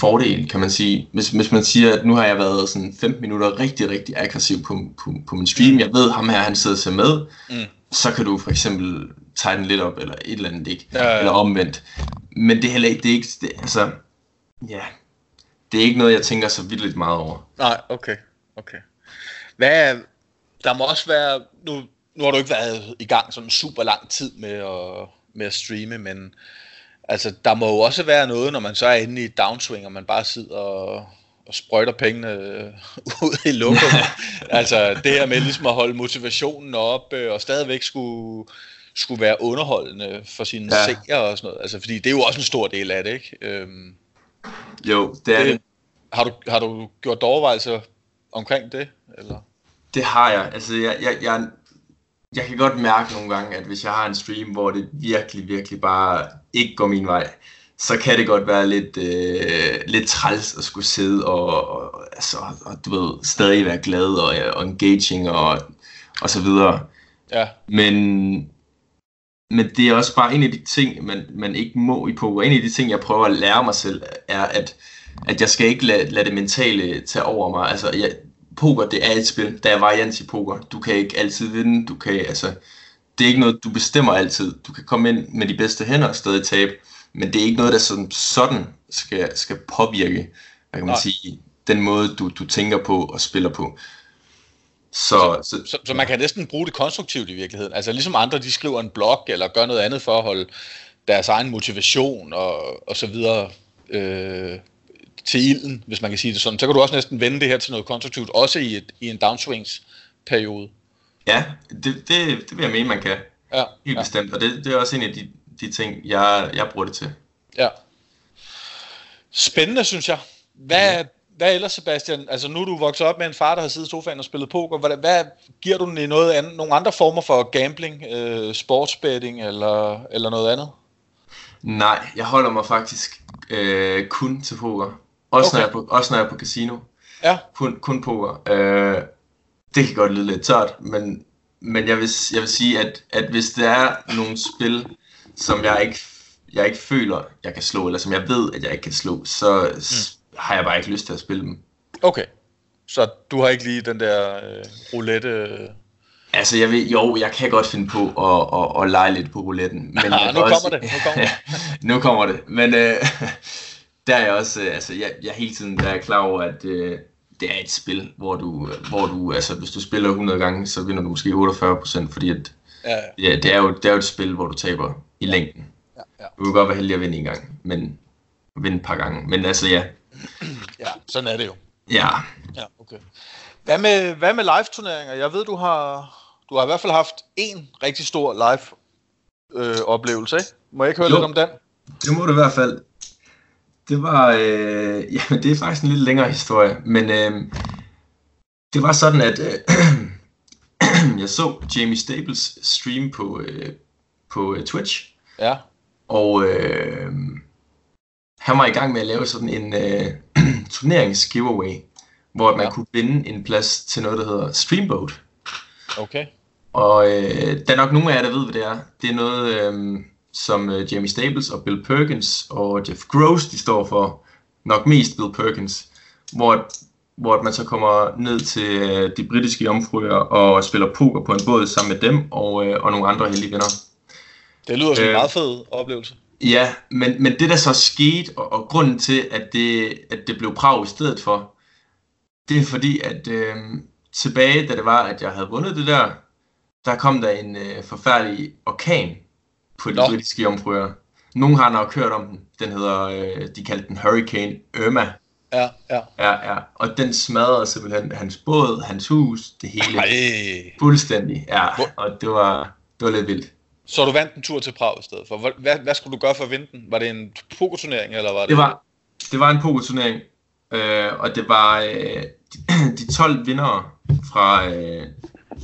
fordel, kan man sige. Hvis, hvis man siger, at nu har jeg været sådan 15 minutter rigtig, rigtig aggressiv på, på, på min stream, jeg ved, ham her, han sidder og ser med, Mm. så kan du for eksempel tage den lidt op, eller et eller andet, ikke? Ja, ja. Eller omvendt. Men det er heller ikke, det er ikke, det, altså, ja, det er ikke noget, jeg tænker så vildt meget over. Nej, okay. okay. Hvad, der må også være, nu, nu har du ikke været i gang sådan super lang tid med at, med at streame, men altså, der må jo også være noget, når man så er inde i et downswing, og man bare sidder og, og sprøjter pengene ud i lukket. altså det her med ligesom at holde motivationen oppe, og stadigvæk skulle, skulle være underholdende for sine ja. Seere og sådan noget. Altså, fordi det er jo også en stor del af det, ikke? Øhm, Jo, det er det. det, har, du, har du gjort overvejelser omkring det? Eller? Det har jeg. Altså, jeg, jeg, jeg, jeg kan godt mærke nogle gange, at hvis jeg har en stream, hvor det virkelig, virkelig bare ikke går min vej, så kan det godt være lidt, øh, lidt træls at skulle sidde og, og, altså, og du ved, stadig være glad og, og engaging og, og så videre. Ja, Men, men det er også bare en af de ting, man, man ikke må i poker. En af de ting, jeg prøver at lære mig selv, er, at, at jeg skal ikke lade, lade det mentale tage over mig. Altså, jeg, poker, det er et spil. Der er varians i poker. Du kan ikke altid vinde. Du kan, altså, det er ikke noget, du bestemmer altid. Du kan komme ind med de bedste hænder og stadig tabe. Men det er ikke noget, der sådan, sådan skal, skal påvirke, hvad kan man Nej. sige, den måde, du, du tænker på og spiller på. Så, så, så, så man kan næsten bruge det konstruktivt i virkeligheden. Altså ligesom andre, de skriver en blog eller gør noget andet for at holde deres egen motivation og, og så videre øh, til ilden, hvis man kan sige det sådan. Så kan du også næsten vende det her til noget konstruktivt, også i, et, i en downswings-periode. Ja, det, det, det vil jeg mene, man kan. Ja, Helt ja, bestemt. Og det, det er også en af de, de ting, jeg, jeg bruger det til. ja. Spændende, synes jeg. Hvad, hvad ellers, Sebastian? Altså nu er du vokset op med en far, der har siddet i sofaen og spillet poker. Hvad, hvad giver du den i noget andet, nogle andre former for gambling, øh, sportsbetting eller, eller noget andet? Nej, jeg holder mig faktisk øh, kun til poker. Også, okay. når jeg på, også når jeg er på casino. Ja, Kun, kun poker. Øh, det kan godt lyde lidt tørt, men, men jeg, vil, jeg vil sige, at, at hvis der er nogle spil, som jeg ikke, jeg ikke føler, jeg kan slå, eller som jeg ved, at jeg ikke kan slå, så mm. har jeg bare ikke lyst til at spille dem. okay. Så du har ikke lige den der øh, roulette... Øh... Altså, jeg ved, jo, jeg kan godt finde på at, at, at lege lidt på rouletten. Men Ah, nu kommer det, nu kommer det. nu kommer det. Men, øh, der er jeg også, øh, altså jeg, jeg hele tiden der er klar over, at øh, det er et spil, hvor du, hvor du, altså hvis du spiller 100 gange, så vinder du måske 48%, fordi at, Ja, ja, det, er jo, det er jo et spil, hvor du taber i længden. ja, ja. Du kan godt være heldig at vinde en gang, men vinde et par gange. Men altså ja, ja sådan er det jo. ja, Ja, okay. Hvad med, hvad med live-turneringer? Jeg ved, du har, du har i hvert fald haft en rigtig stor live-oplevelse, ikke? Må jeg ikke høre Jo. lidt om den? det må du i hvert fald. Det var, øh, ja, det er faktisk en lidt længere historie, men øh, det var sådan, at øh, jeg så Jamie Staples stream på, øh, på øh, Twitch, Ja, og øh, han var i gang med at lave sådan en øh, turneringsgiveaway, hvor man Ja. kunne vinde en plads til noget, der hedder Streamboat. okay. Og øh, der er nok nogle af jer, der ved, hvad det er. Det er noget, øh, som øh, Jamie Staples og Bill Perkins og Jeff Gross, de står for. Nok mest Bill Perkins. Hvor, hvor man så kommer ned til øh, de britiske jomfruer og spiller poker på en båd sammen med dem og, øh, og nogle andre heldige venner. Det lyder som en Øh. meget fed oplevelse. Ja, men, men det der så skete, og, og grunden til, at det, at det blev Prag i stedet for, det er fordi, at øh, tilbage, da det var, at jeg havde vundet det der, der kom der en øh, forfærdelig orkan på de Nå. britiske jomfruer. Nogle har nok hørt om den. Den hedder, øh, de kaldte den Hurricane Irma. Ja, ja. Ja, ja. Og den smadrede simpelthen hans båd, hans hus, det hele. Ej. Fuldstændig, ja. Hvor- Og det var, det var lidt vildt. Så du vandt en tur til Prag i stedet for. Hvad, hvad, hvad skulle du gøre for at vinde den? Var det en pokerturnering, eller var det... Det var, det var en pokerturnering, øh, og det var øh, de, de 12 vindere fra, øh,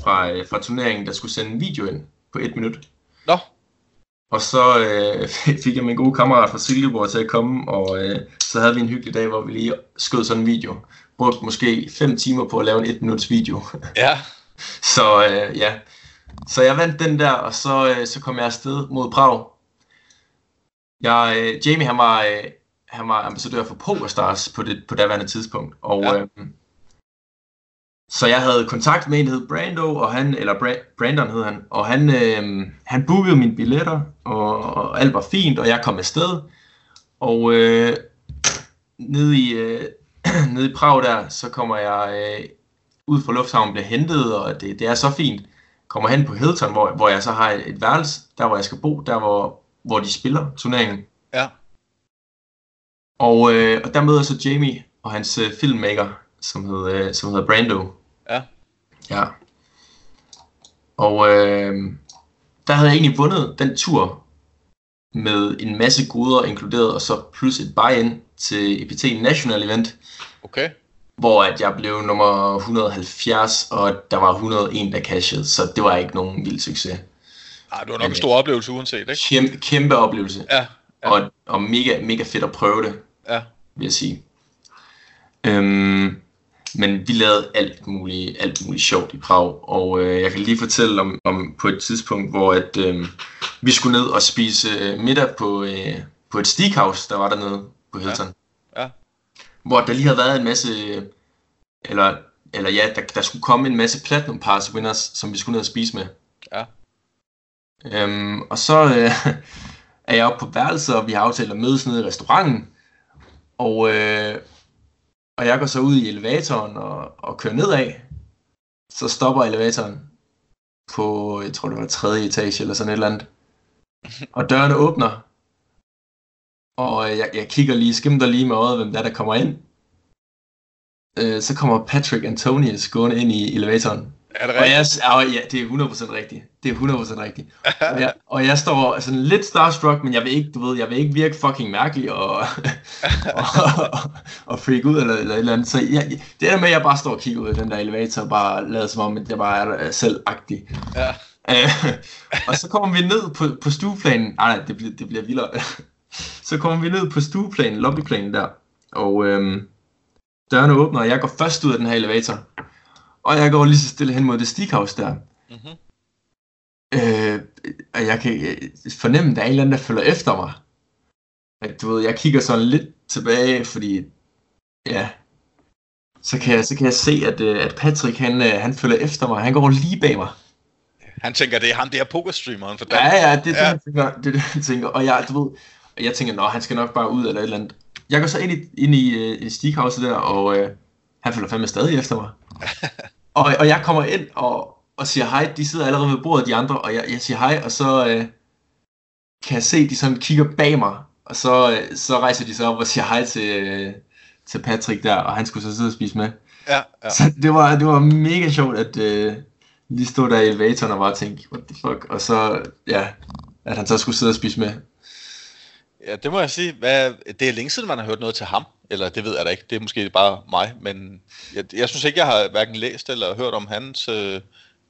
fra, øh, fra turneringen, der skulle sende en video ind på et minut. Og så øh, fik jeg min gode kammerat fra Silkeborg til at komme, og øh, så havde vi en hyggelig dag, hvor vi lige skød sådan en video. Brugte måske 5 timer på at lave en et minuts video. ja. Så øh, ja, så jeg vandt den der, og så, øh, så kom jeg afsted mod Prag. Jeg, øh, Jamie, han var, øh, han var ambassadør for PokerStars på det på daværende tidspunkt, og ja. øh, så jeg havde kontakt med en, der hed Brando, og han, eller Bra- Brandon hed han, og han, øh, han bookede mine billetter, og, og alt var fint, og jeg kom afsted. Og øh, nede, i, øh, nede i Prag der, så kommer jeg øh, ud fra lufthavnen, bliver hentet, og det, det er så fint. Kommer hen på Hilton, hvor, hvor jeg så har et, et værelse, der hvor jeg skal bo, der hvor, hvor de spiller turneringen. Ja. Og, øh, og der møder jeg så Jamie og hans øh, filmmaker, som, hed, øh, som hedder Brando. Ja. Og øh, der havde jeg egentlig vundet den tur med en masse goder inkluderet, og så plus et buy-in til EPT National Event, Okay. hvor at jeg blev nummer 170, og der var 101, der cashede, så det var ikke nogen vild succes. Ej, det var nok en stor oplevelse uanset, ikke? Kæmpe, kæmpe oplevelse, Ja, ja. og, og mega, mega fedt at prøve det, ja. vil jeg sige. Øhm, men vi lavede alt muligt, alt muligt sjovt i Prag, og øh, jeg kan lige fortælle om, om på et tidspunkt, hvor at, øh, vi skulle ned og spise øh, middag på, øh, på et steakhouse, der var dernede på Hilton. Ja. Ja. Hvor der lige havde været en masse, eller, eller ja, der, der skulle komme en masse Platinum Pass winners, som vi skulle ned og spise med. Ja. Øhm, og så øh, er jeg oppe på værelset, og vi har aftalt at mødes nede i restauranten. Og, øh, og jeg går så ud i elevatoren og, og kører nedad. Så stopper elevatoren på, jeg tror det var tredje etage eller sådan et eller andet. Og dørene åbner. Og øh, jeg, jeg kigger lige, skimter lige med øjet, hvem der, der kommer ind. Øh, så kommer Patrick Antonius gående ind i elevatoren. Er det Og jeg, rigtigt? ja, det er 100% rigtigt. Det er 100% rigtigt. Og jeg, og jeg står sådan lidt starstruck, men jeg vil ikke, du ved, jeg vil ikke virke fucking mærkelig og, og, og, og freak ud eller, eller et eller andet. Så jeg, det der med, at jeg bare står og kigger ud af den der elevator og bare lader som om, at jeg bare er selvagtig. Ja. Øh, og så kommer vi ned på, på stueplanen. Nej, nej, det bliver, det bliver vildere. så kommer vi ned på stueplanen, lobbyplanen der. Og øhm, dørene åbner, og jeg går først ud af den her elevator. Og jeg går lige så stille hen mod det steakhouse der. Mm-hmm. Øh, og jeg kan øh, fornemme, at der er en eller anden, der følger efter mig. At, du ved, jeg kigger sådan lidt tilbage, fordi, ja, så kan jeg, så kan jeg se, at, øh, at Patrick, han, øh, han følger efter mig. Han går lige bag mig. Han tænker, det er ham, det er pokerstreameren for Ja, Danmark. ja, det er det, Ja. ja. Han tænker, det, det, han tænker. Og jeg, du ved, og jeg tænker, nå, han skal nok bare ud eller et eller andet. jeg går så ind i, ind i, i der, og øh, han følger fandme stadig efter mig. Og, og jeg kommer ind og, og siger hej. De sidder allerede ved bordet, de andre, og jeg, jeg siger hej, og så øh, kan jeg se, de sådan kigger bag mig. Og så, øh, så rejser de sig op og siger hej til, øh, til Patrick der, og han skulle så sidde og spise med. Ja, ja. Så det var, det var mega sjovt, at øh, lige stå der i elevatoren og bare tænke, what the fuck, og så, ja, at han så skulle sidde og spise med. Ja, det må jeg sige. Hvad, det er længe siden, man har hørt noget til ham. Eller det ved jeg da ikke. Det er måske bare mig. Men jeg, jeg synes ikke, jeg har hverken læst eller hørt om hans øh,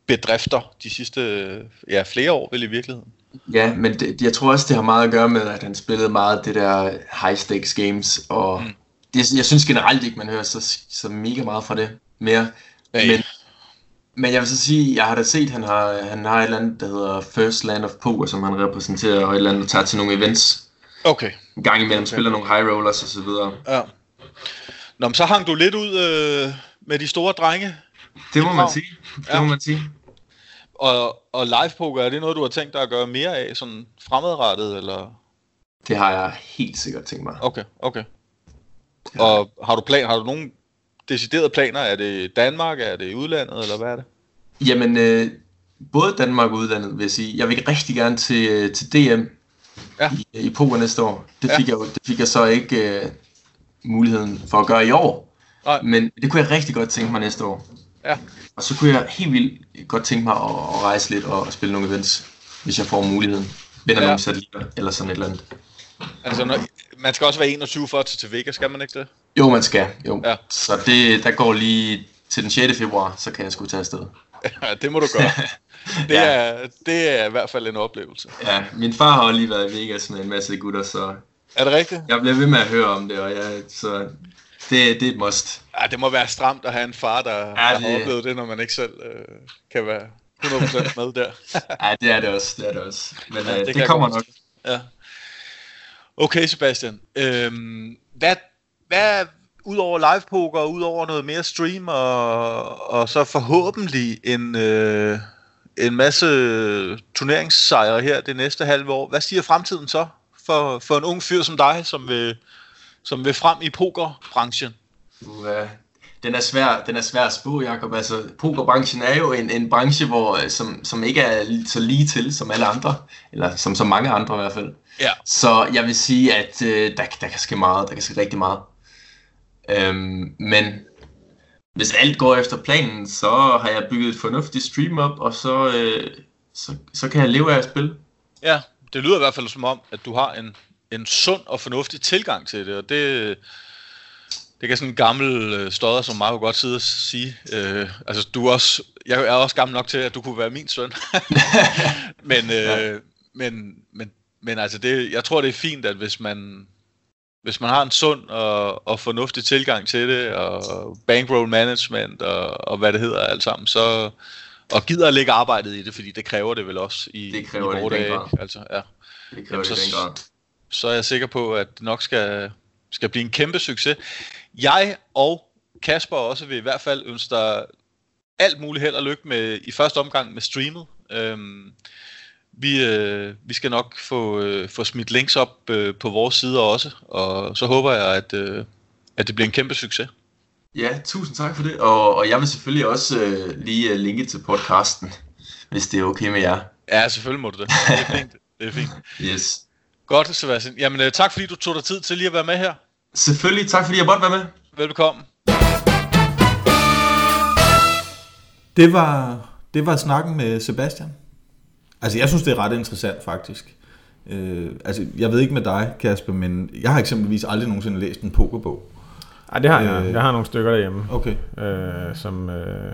bedrifter de sidste øh, ja, flere år, vel i virkeligheden. Ja, men det, jeg tror også, det har meget at gøre med, at han spillede meget det der high stakes games, og mm. det, jeg synes generelt ikke, man hører så, så mega meget fra det mere. Nej. Men, men jeg vil så sige, jeg har da set, han har, han har et eller andet, der hedder First Land of Poker, som han repræsenterer, og et eller andet, der tager til nogle events. Okay. En gang imellem spiller nogle high rollers og så videre. Ja. Nå, men så hang du lidt ud øh, med de store drenge. Det må man sige. Det Ja. må man sige. Og, og live poker, er det noget, du har tænkt dig at gøre mere af, sådan fremadrettet, eller? Det har jeg helt sikkert tænkt mig. Okay, okay. Og har du plan, har du nogle deciderede planer? Er det Danmark, er det udlandet, eller hvad er det? Jamen, øh, både Danmark og udlandet, vil jeg sige. Jeg vil rigtig gerne til, øh, til DM Ja. i, i poker næste år. Det Ja. fik, jeg, jo- det fik jeg så ikke øh, muligheden for at gøre i år. Nej. Men det kunne jeg rigtig godt tænke mig næste år. Ja. Og så kunne jeg helt vildt godt tænke mig at, at rejse lidt og spille nogle events, hvis jeg får muligheden. Vinder Ja. ja. nogle satellitter eller sådan et eller andet. Altså, når, man skal også være 21 for at tage til Vegas, skal man ikke det? Jo, man skal. Jo. Ja. Så det, der går lige til den 6. februar, så kan jeg sgu tage afsted. Ja, det må du gøre. Det, Ja. er, det er i hvert fald en oplevelse. Ja, min far har lige været i Vegas med en masse gutter, så Er det rigtigt? jeg bliver ved med at høre om det, og jeg, så det, det er et must. Ja, det må være stramt at have en far, der, ja, Ja, der har det- oplevet det, når man ikke selv øh, kan være 100% med der. Ja, det er det også, det er det også. Men Ja, ja, det det, det kommer godt nok. Ja. Okay, Sebastian. Øhm, hvad, hvad udover live poker, udover noget mere stream, og, og så forhåbentlig en, øh, en masse turneringssejre her det næste halve år. Hvad siger fremtiden så for, for en ung fyr som dig, som vil, som vil frem i pokerbranchen? Uh, den er svær, den er svær at spå, Jacob. Altså, pokerbranchen er jo en, en branche, hvor, øh, som, som ikke er så lige til som alle andre, eller som så mange andre i hvert fald. Ja. Så jeg vil sige, at øh, der, der kan ske meget, der kan ske rigtig meget. Øhm, men hvis alt går efter planen, så har jeg bygget et fornuftigt stream op, og så, øh, så, så kan jeg leve af at spille. Ja, det lyder i hvert fald som om, at du har en, en sund og fornuftig tilgang til det, og det, det kan sådan en gammel øh, stodder som mig jo godt sidde og sige. Øh, altså, du er også, jeg er også gammel nok til, at du kunne være min søn. men, øh, ja. men, men, men altså, det, jeg tror, det er fint, at hvis man, hvis man har en sund og, og fornuftig tilgang til det, og bankroll management, og, og hvad det hedder alt sammen, så, og gider at lægge arbejdet i det, fordi det kræver det vel også i, Det kræver i det vore dage. Altså, ja. Det kræver Jamen, det så- så er jeg sikker på, at det nok skal, skal blive en kæmpe succes. Jeg og Kasper også vil i hvert fald ønske dig alt muligt held og lykke med, i første omgang med streamet. Øhm, vi, øh, vi skal nok få, øh, få smidt links op øh, på vores side også, og så håber jeg, at, øh, at det bliver en kæmpe succes. Ja, tusind tak for det. Og, og jeg vil selvfølgelig også øh, lige øh, linke til podcasten, hvis det er okay med jer. Ja, selvfølgelig må du det. Det er fint. Det er fint. Yes. Godt, Sebastian. Jamen, øh, tak fordi du tog dig tid til lige at være med her. Selvfølgelig, tak fordi jeg måtte være med. Velkommen. Det var, det var snakken med Sebastian. Altså, jeg synes, det er ret interessant, faktisk. Øh, altså, jeg ved ikke med dig, Kasper, men jeg har eksempelvis aldrig nogensinde læst en pokerbog. Ej, det har jeg. Øh, Jeg har nogle stykker derhjemme. Okay. Øh, som... Øh,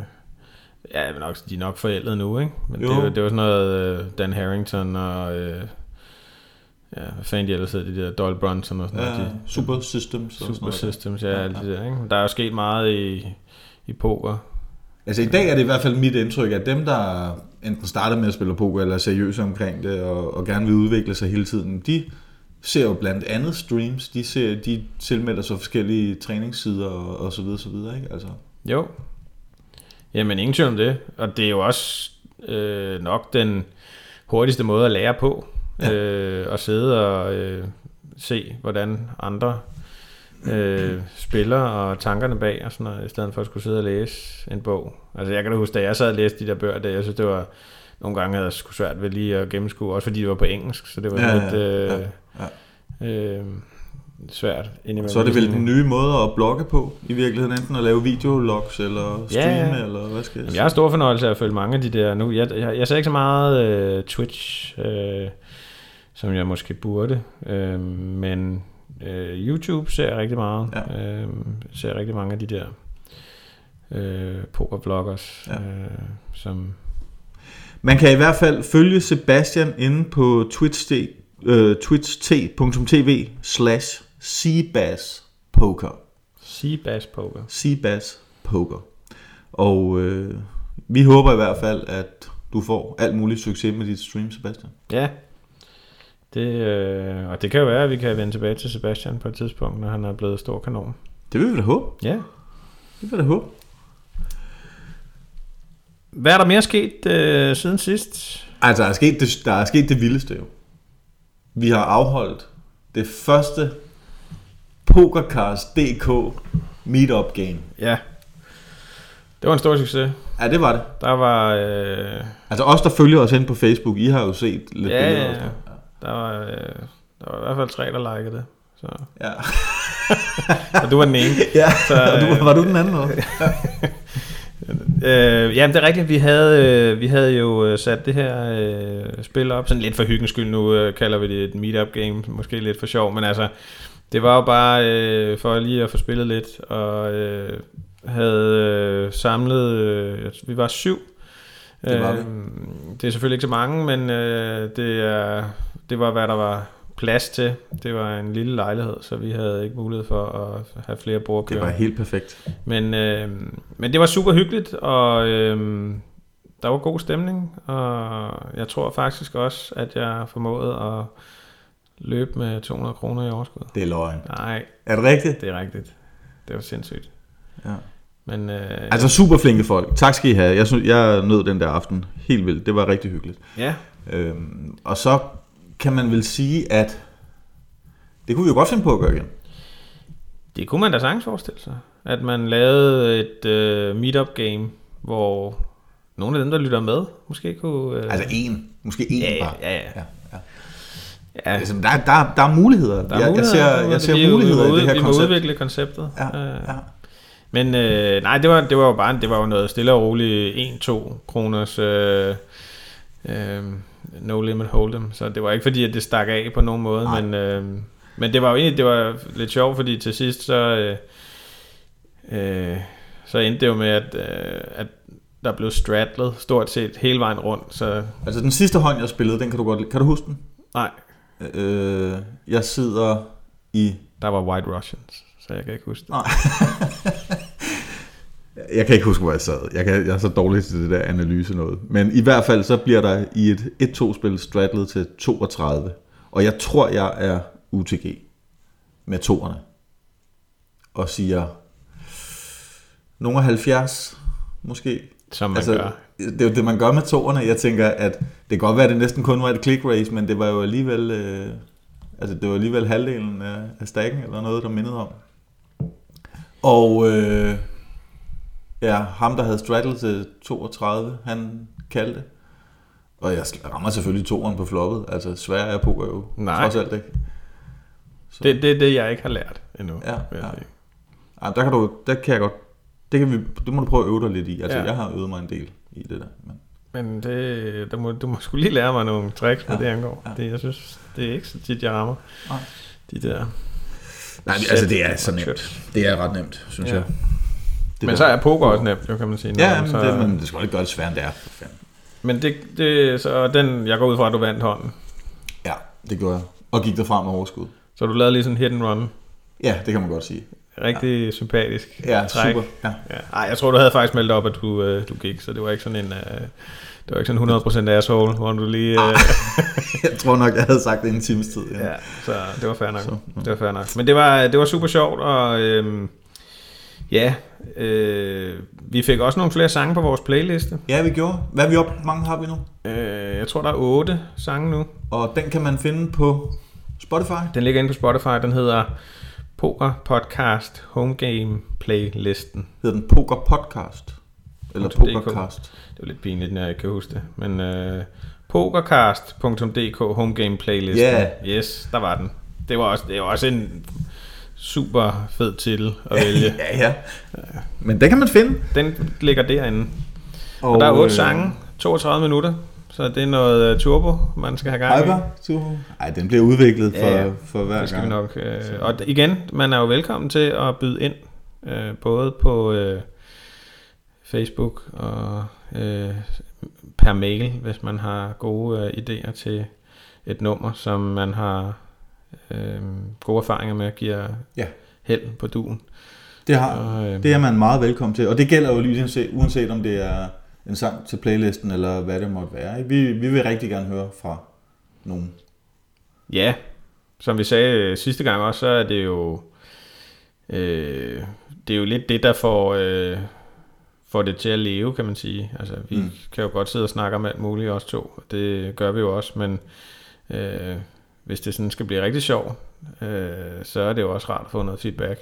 ja, men nok, de er nok forældet nu, ikke? Men det, Jo. var- det var sådan noget øh, Dan Harrington og... Øh, ja, hvad fanden de ellers hedder, de der Doyle Brunson og sådan Ja, noget. De, Super Systems. og sådan Super noget. Systems, ja, alt det der, ikke? Der er jo sket meget i, i poker. Altså i dag er det i hvert fald mit indtryk, at dem, der enten starter med at spille poker, eller er seriøse omkring det, og, og gerne vil udvikle sig hele tiden, de ser jo blandt andet streams, de, ser, de tilmelder sig forskellige træningssider og, og så videre, så videre, ikke? Altså, Jo. Jamen, ingen tvivl om det. Og det er jo også øh, nok den hurtigste måde at lære på. Ja. Øh, at sidde og øh, se, hvordan andre øh, spiller og tankerne bag og sådan noget, i stedet for at skulle sidde og læse en bog. Altså jeg kan da huske, da jeg sad og læste de der bøger, der, jeg synes, det var nogle gange havde jeg sgu svært ved lige at gennemskue, også fordi det var på engelsk, så det var Ja, lidt ja, øh, ja, Øh, svært. indimellem. Så er det vel den nye måde at blogge på, i virkeligheden, enten at lave videologs, eller Ja, streame, ja. eller hvad skal jeg Jamen, jeg har stor fornøjelse af at følge mange af de der nu. Jeg, jeg, jeg ser ikke så meget øh, Twitch, øh, som jeg måske burde, øh, men øh, YouTube ser jeg rigtig meget. Ja. Øh, ser rigtig mange af de der øh, pokerbloggers, ja. øh, som Man kan i hvert fald følge Sebastian inde på twitch.t, øh, twitch.tv slash Poker. Seabass Poker. Seabass Poker. Og øh, vi håber i hvert fald, at du får alt muligt succes med dit stream, Sebastian. Ja. Det, øh, og det kan jo være, at vi kan vende tilbage til Sebastian på et tidspunkt, når han er blevet stor kanon. Det vil vi da håbe. Ja. Det vil vi da håbe. Hvad er der mere sket øh, siden sidst? Altså, der er, sket det, der er sket det vildeste jo. Vi har afholdt det første PokerCast.dk meetup game. Ja. Det var en stor succes. Ja, det var det. Der var... Øh... Altså os, der følger os ind på Facebook, I har jo set lidt ja, billeder. ja, ja. Der var, øh, der var i hvert fald tre, der likede det. Så. Ja. og du var den ene. Ja, og du- var du den anden også? øh, jamen, det er rigtigt. Vi havde, øh, vi havde jo øh, sat det her øh, spil op. Sådan lidt for hyggens skyld. Nu øh, kalder vi det et meetup game. Måske lidt for sjov. Men altså, det var jo bare øh, for lige at få spillet lidt. Og øh, havde øh, samlet... Øh, vi var syv. Det var vi. Øh, det er selvfølgelig ikke så mange, men øh, det, er, det var, hvad der var plads til. Det var en lille lejlighed, så vi havde ikke mulighed for at have flere bord Det var helt perfekt. Men, øh, men det var super hyggeligt, og øh, der var god stemning, og jeg tror faktisk også, at jeg formåede at løbe med 200 kroner i overskud. Det er løgn. Nej. Er det rigtigt? Det er rigtigt. Det var sindssygt. Ja. Men, øh, Altså super flinke folk. Tak skal I have. Jeg, synes, jeg nød den der aften helt vildt. Det var rigtig hyggeligt. Ja. Øhm, og så kan man vel sige, at det kunne vi jo godt finde på at gøre igen. Det kunne man da sagtens forestille sig. At man lavede et øh, meetup game, hvor nogle af dem, der lytter med, måske kunne... Øh... Altså en. Måske en ja, bare. Ja, ja. ja, ja. ja. Altså, der, der, der er muligheder. Der er jeg, muligheder. jeg ser, jeg ser vi, muligheder vi må, i det her vi koncept. må udvikle konceptet. Ja, Øh, ja. Men øh, nej, det var, det var jo bare det var jo noget stille og roligt 1-2 kroners øh, øh, no limit hold'em. Så det var ikke fordi, at det stak af på nogen måde. Men, øh, men det var jo egentlig det var lidt sjovt, fordi til sidst så, øh, øh, så endte det jo med, at, øh, at der blev straddlet stort set hele vejen rundt. Så Altså den sidste hånd, jeg spillede, den kan du godt Kan du huske den? Nej. Øh, jeg sidder i... Der var White Russians, så jeg kan ikke huske det. Nej. Jeg kan ikke huske, hvor jeg sad. Jeg, kan, jeg er så dårlig til det der analyse noget. Men i hvert fald, så bliver der i et 1-2-spil straddlet til 32. Og jeg tror, jeg er UTG med toerne. Og siger, nogle af 70, måske. Som man gør. Det er jo det, man gør med toerne. Jeg tænker, at det kan godt være, at det næsten kun var et click race, men det var jo alligevel... Øh, altså, det var alligevel halvdelen af, af stakken, eller noget, der mindede om. Og øh, ja, ham, der havde straddlet til 32, han kaldte. Og jeg rammer selvfølgelig toeren på floppet. Altså, svær er poker jo Nej. trods alt ikke. Det, det er det, jeg ikke har lært endnu. Ja, ja. Ej, der kan du, der kan jeg godt, det, kan vi, det må du prøve at øve dig lidt i. Altså, Ja. jeg har øvet mig en del i det der. Men, Men det, der må, du må skulle lige lære mig nogle tricks, hvad Ja, det angår. ja. Det, jeg synes, det er ikke så tit, jeg rammer. Nej. De der... Nej, altså, det er så nemt. Det er ret nemt, synes Ja. jeg. Men der- så er poker også nemt, jo, kan man sige. Ja, men, så, det, men det skal jo ikke gøre det sværere, end det er. men det, det, så den, jeg går ud fra, at du vandt hånden. Ja, det gjorde jeg. Og gik derfra med overskud. Så du lavede lige sådan hit and run. Ja, det kan man godt sige. Rigtig ja. sympatisk Ja, træk. super, ja. ja. Ej, jeg tror, du havde faktisk meldt op, at du, øh, du gik, så det var ikke sådan en... Øh, det var ikke sådan 100% asshole, hvor du lige... Øh, Jeg tror nok, jeg havde sagt det en times tid. Ja. Ja, så det var fair nok. Så, Det var fair nok. Men det var, det var super sjovt, og øhm, ja, øh, vi fik også nogle flere sange på vores playliste. Ja, vi gjorde. Hvad er vi? Hvor mange har vi nu? Øh, jeg tror, der er otte sange nu. Og den kan man finde på Spotify. Den ligger inde på Spotify, den hedder Poker Podcast Home Game Playlisten. Hedder den Poker Podcast? Eller. Pokercast? Det er lidt pinligt, når jeg ikke kan huske det. Men øh, pokercast.dk Home Game Playlisten. Ja. Yes, der var den. Det var også, det var også en super fed titel at vælge. ja, ja. Men den kan man finde. Den ligger derinde. Og, Og, der er otte øh, sange, 32 minutter. Så det er noget uh, turbo, man skal have gang i. Hyper? Turbo? Ej, den bliver udviklet for, Ja, for hver det skal gang. vi nok. Øh, og igen, man er jo velkommen til at byde ind, øh, både på øh, Facebook og øh, per mail, hvis man har gode øh, idéer til et nummer, som man har øh, gode erfaringer med, giver Ja. held på duen. Det, har, Og, øh, det er man meget velkommen til. Og det gælder jo lige uanset, om det er en sang til playlisten, eller hvad det måtte være. ikke? Vi, vi vil rigtig gerne høre fra nogen. Ja, som vi sagde øh, sidste gang også, så er det jo øh, det er jo lidt det, der får, øh, får det til at leve, kan man sige. Altså, vi Mm. kan jo godt sidde og snakke om alt muligt, os to. Det gør vi jo også, men øh, hvis det sådan skal blive rigtig sjovt, øh, så er det jo også rart at få noget feedback.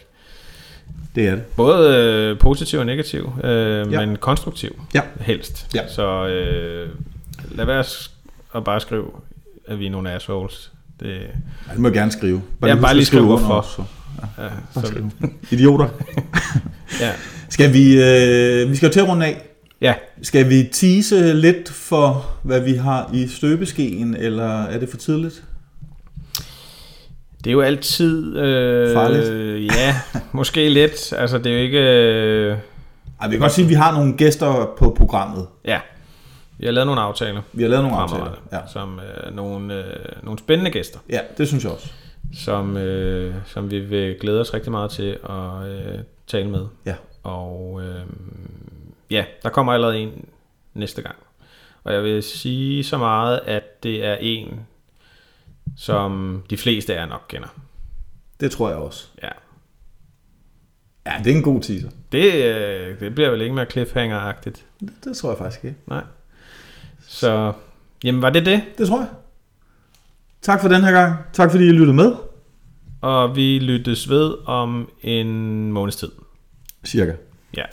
Det er det. Både øh, positiv og negativ, øh, Ja. ja. men konstruktiv Ja. helst. Ja. Så øh, lad være at bare skrive, at vi er nogle assholes. Det, Ja, det må jeg gerne skrive. Ja, husk bare lige skrive hvorfor. så. Ja, Bare så, skrive. Idioter. ja. Skal vi, øh, vi skal jo til at runde af. ja, Skal vi tease lidt for, hvad vi har i støbeskeen, eller er det for tidligt? Det er jo altid... Øh, Farligt. Ja, måske lidt. Altså, det er jo ikke... Øh, Ej, vi kan godt sige, at vi har nogle gæster på programmet. ja, vi har lavet nogle aftaler. Vi har lavet nogle aftaler. Ja. Som øh, nogle, øh, nogle spændende gæster, ja, det synes jeg også. som, øh, som vi vil glæde os rigtig meget til at øh, tale med. Ja. Og øh, ja, der kommer allerede en næste gang. Og jeg vil sige så meget, at det er en, som de fleste af jer nok kender. Det tror jeg også. Ja. Ja, det er en god teaser. Det, øh, det bliver vel ikke mere cliffhanger-agtigt. Det, det tror jeg faktisk ikke. Nej. Så, jamen var det det? Det tror jeg. Tak for den her gang. Tak fordi I lyttede med. Og vi lyttes ved om en måneds tid. Cirka. Ja.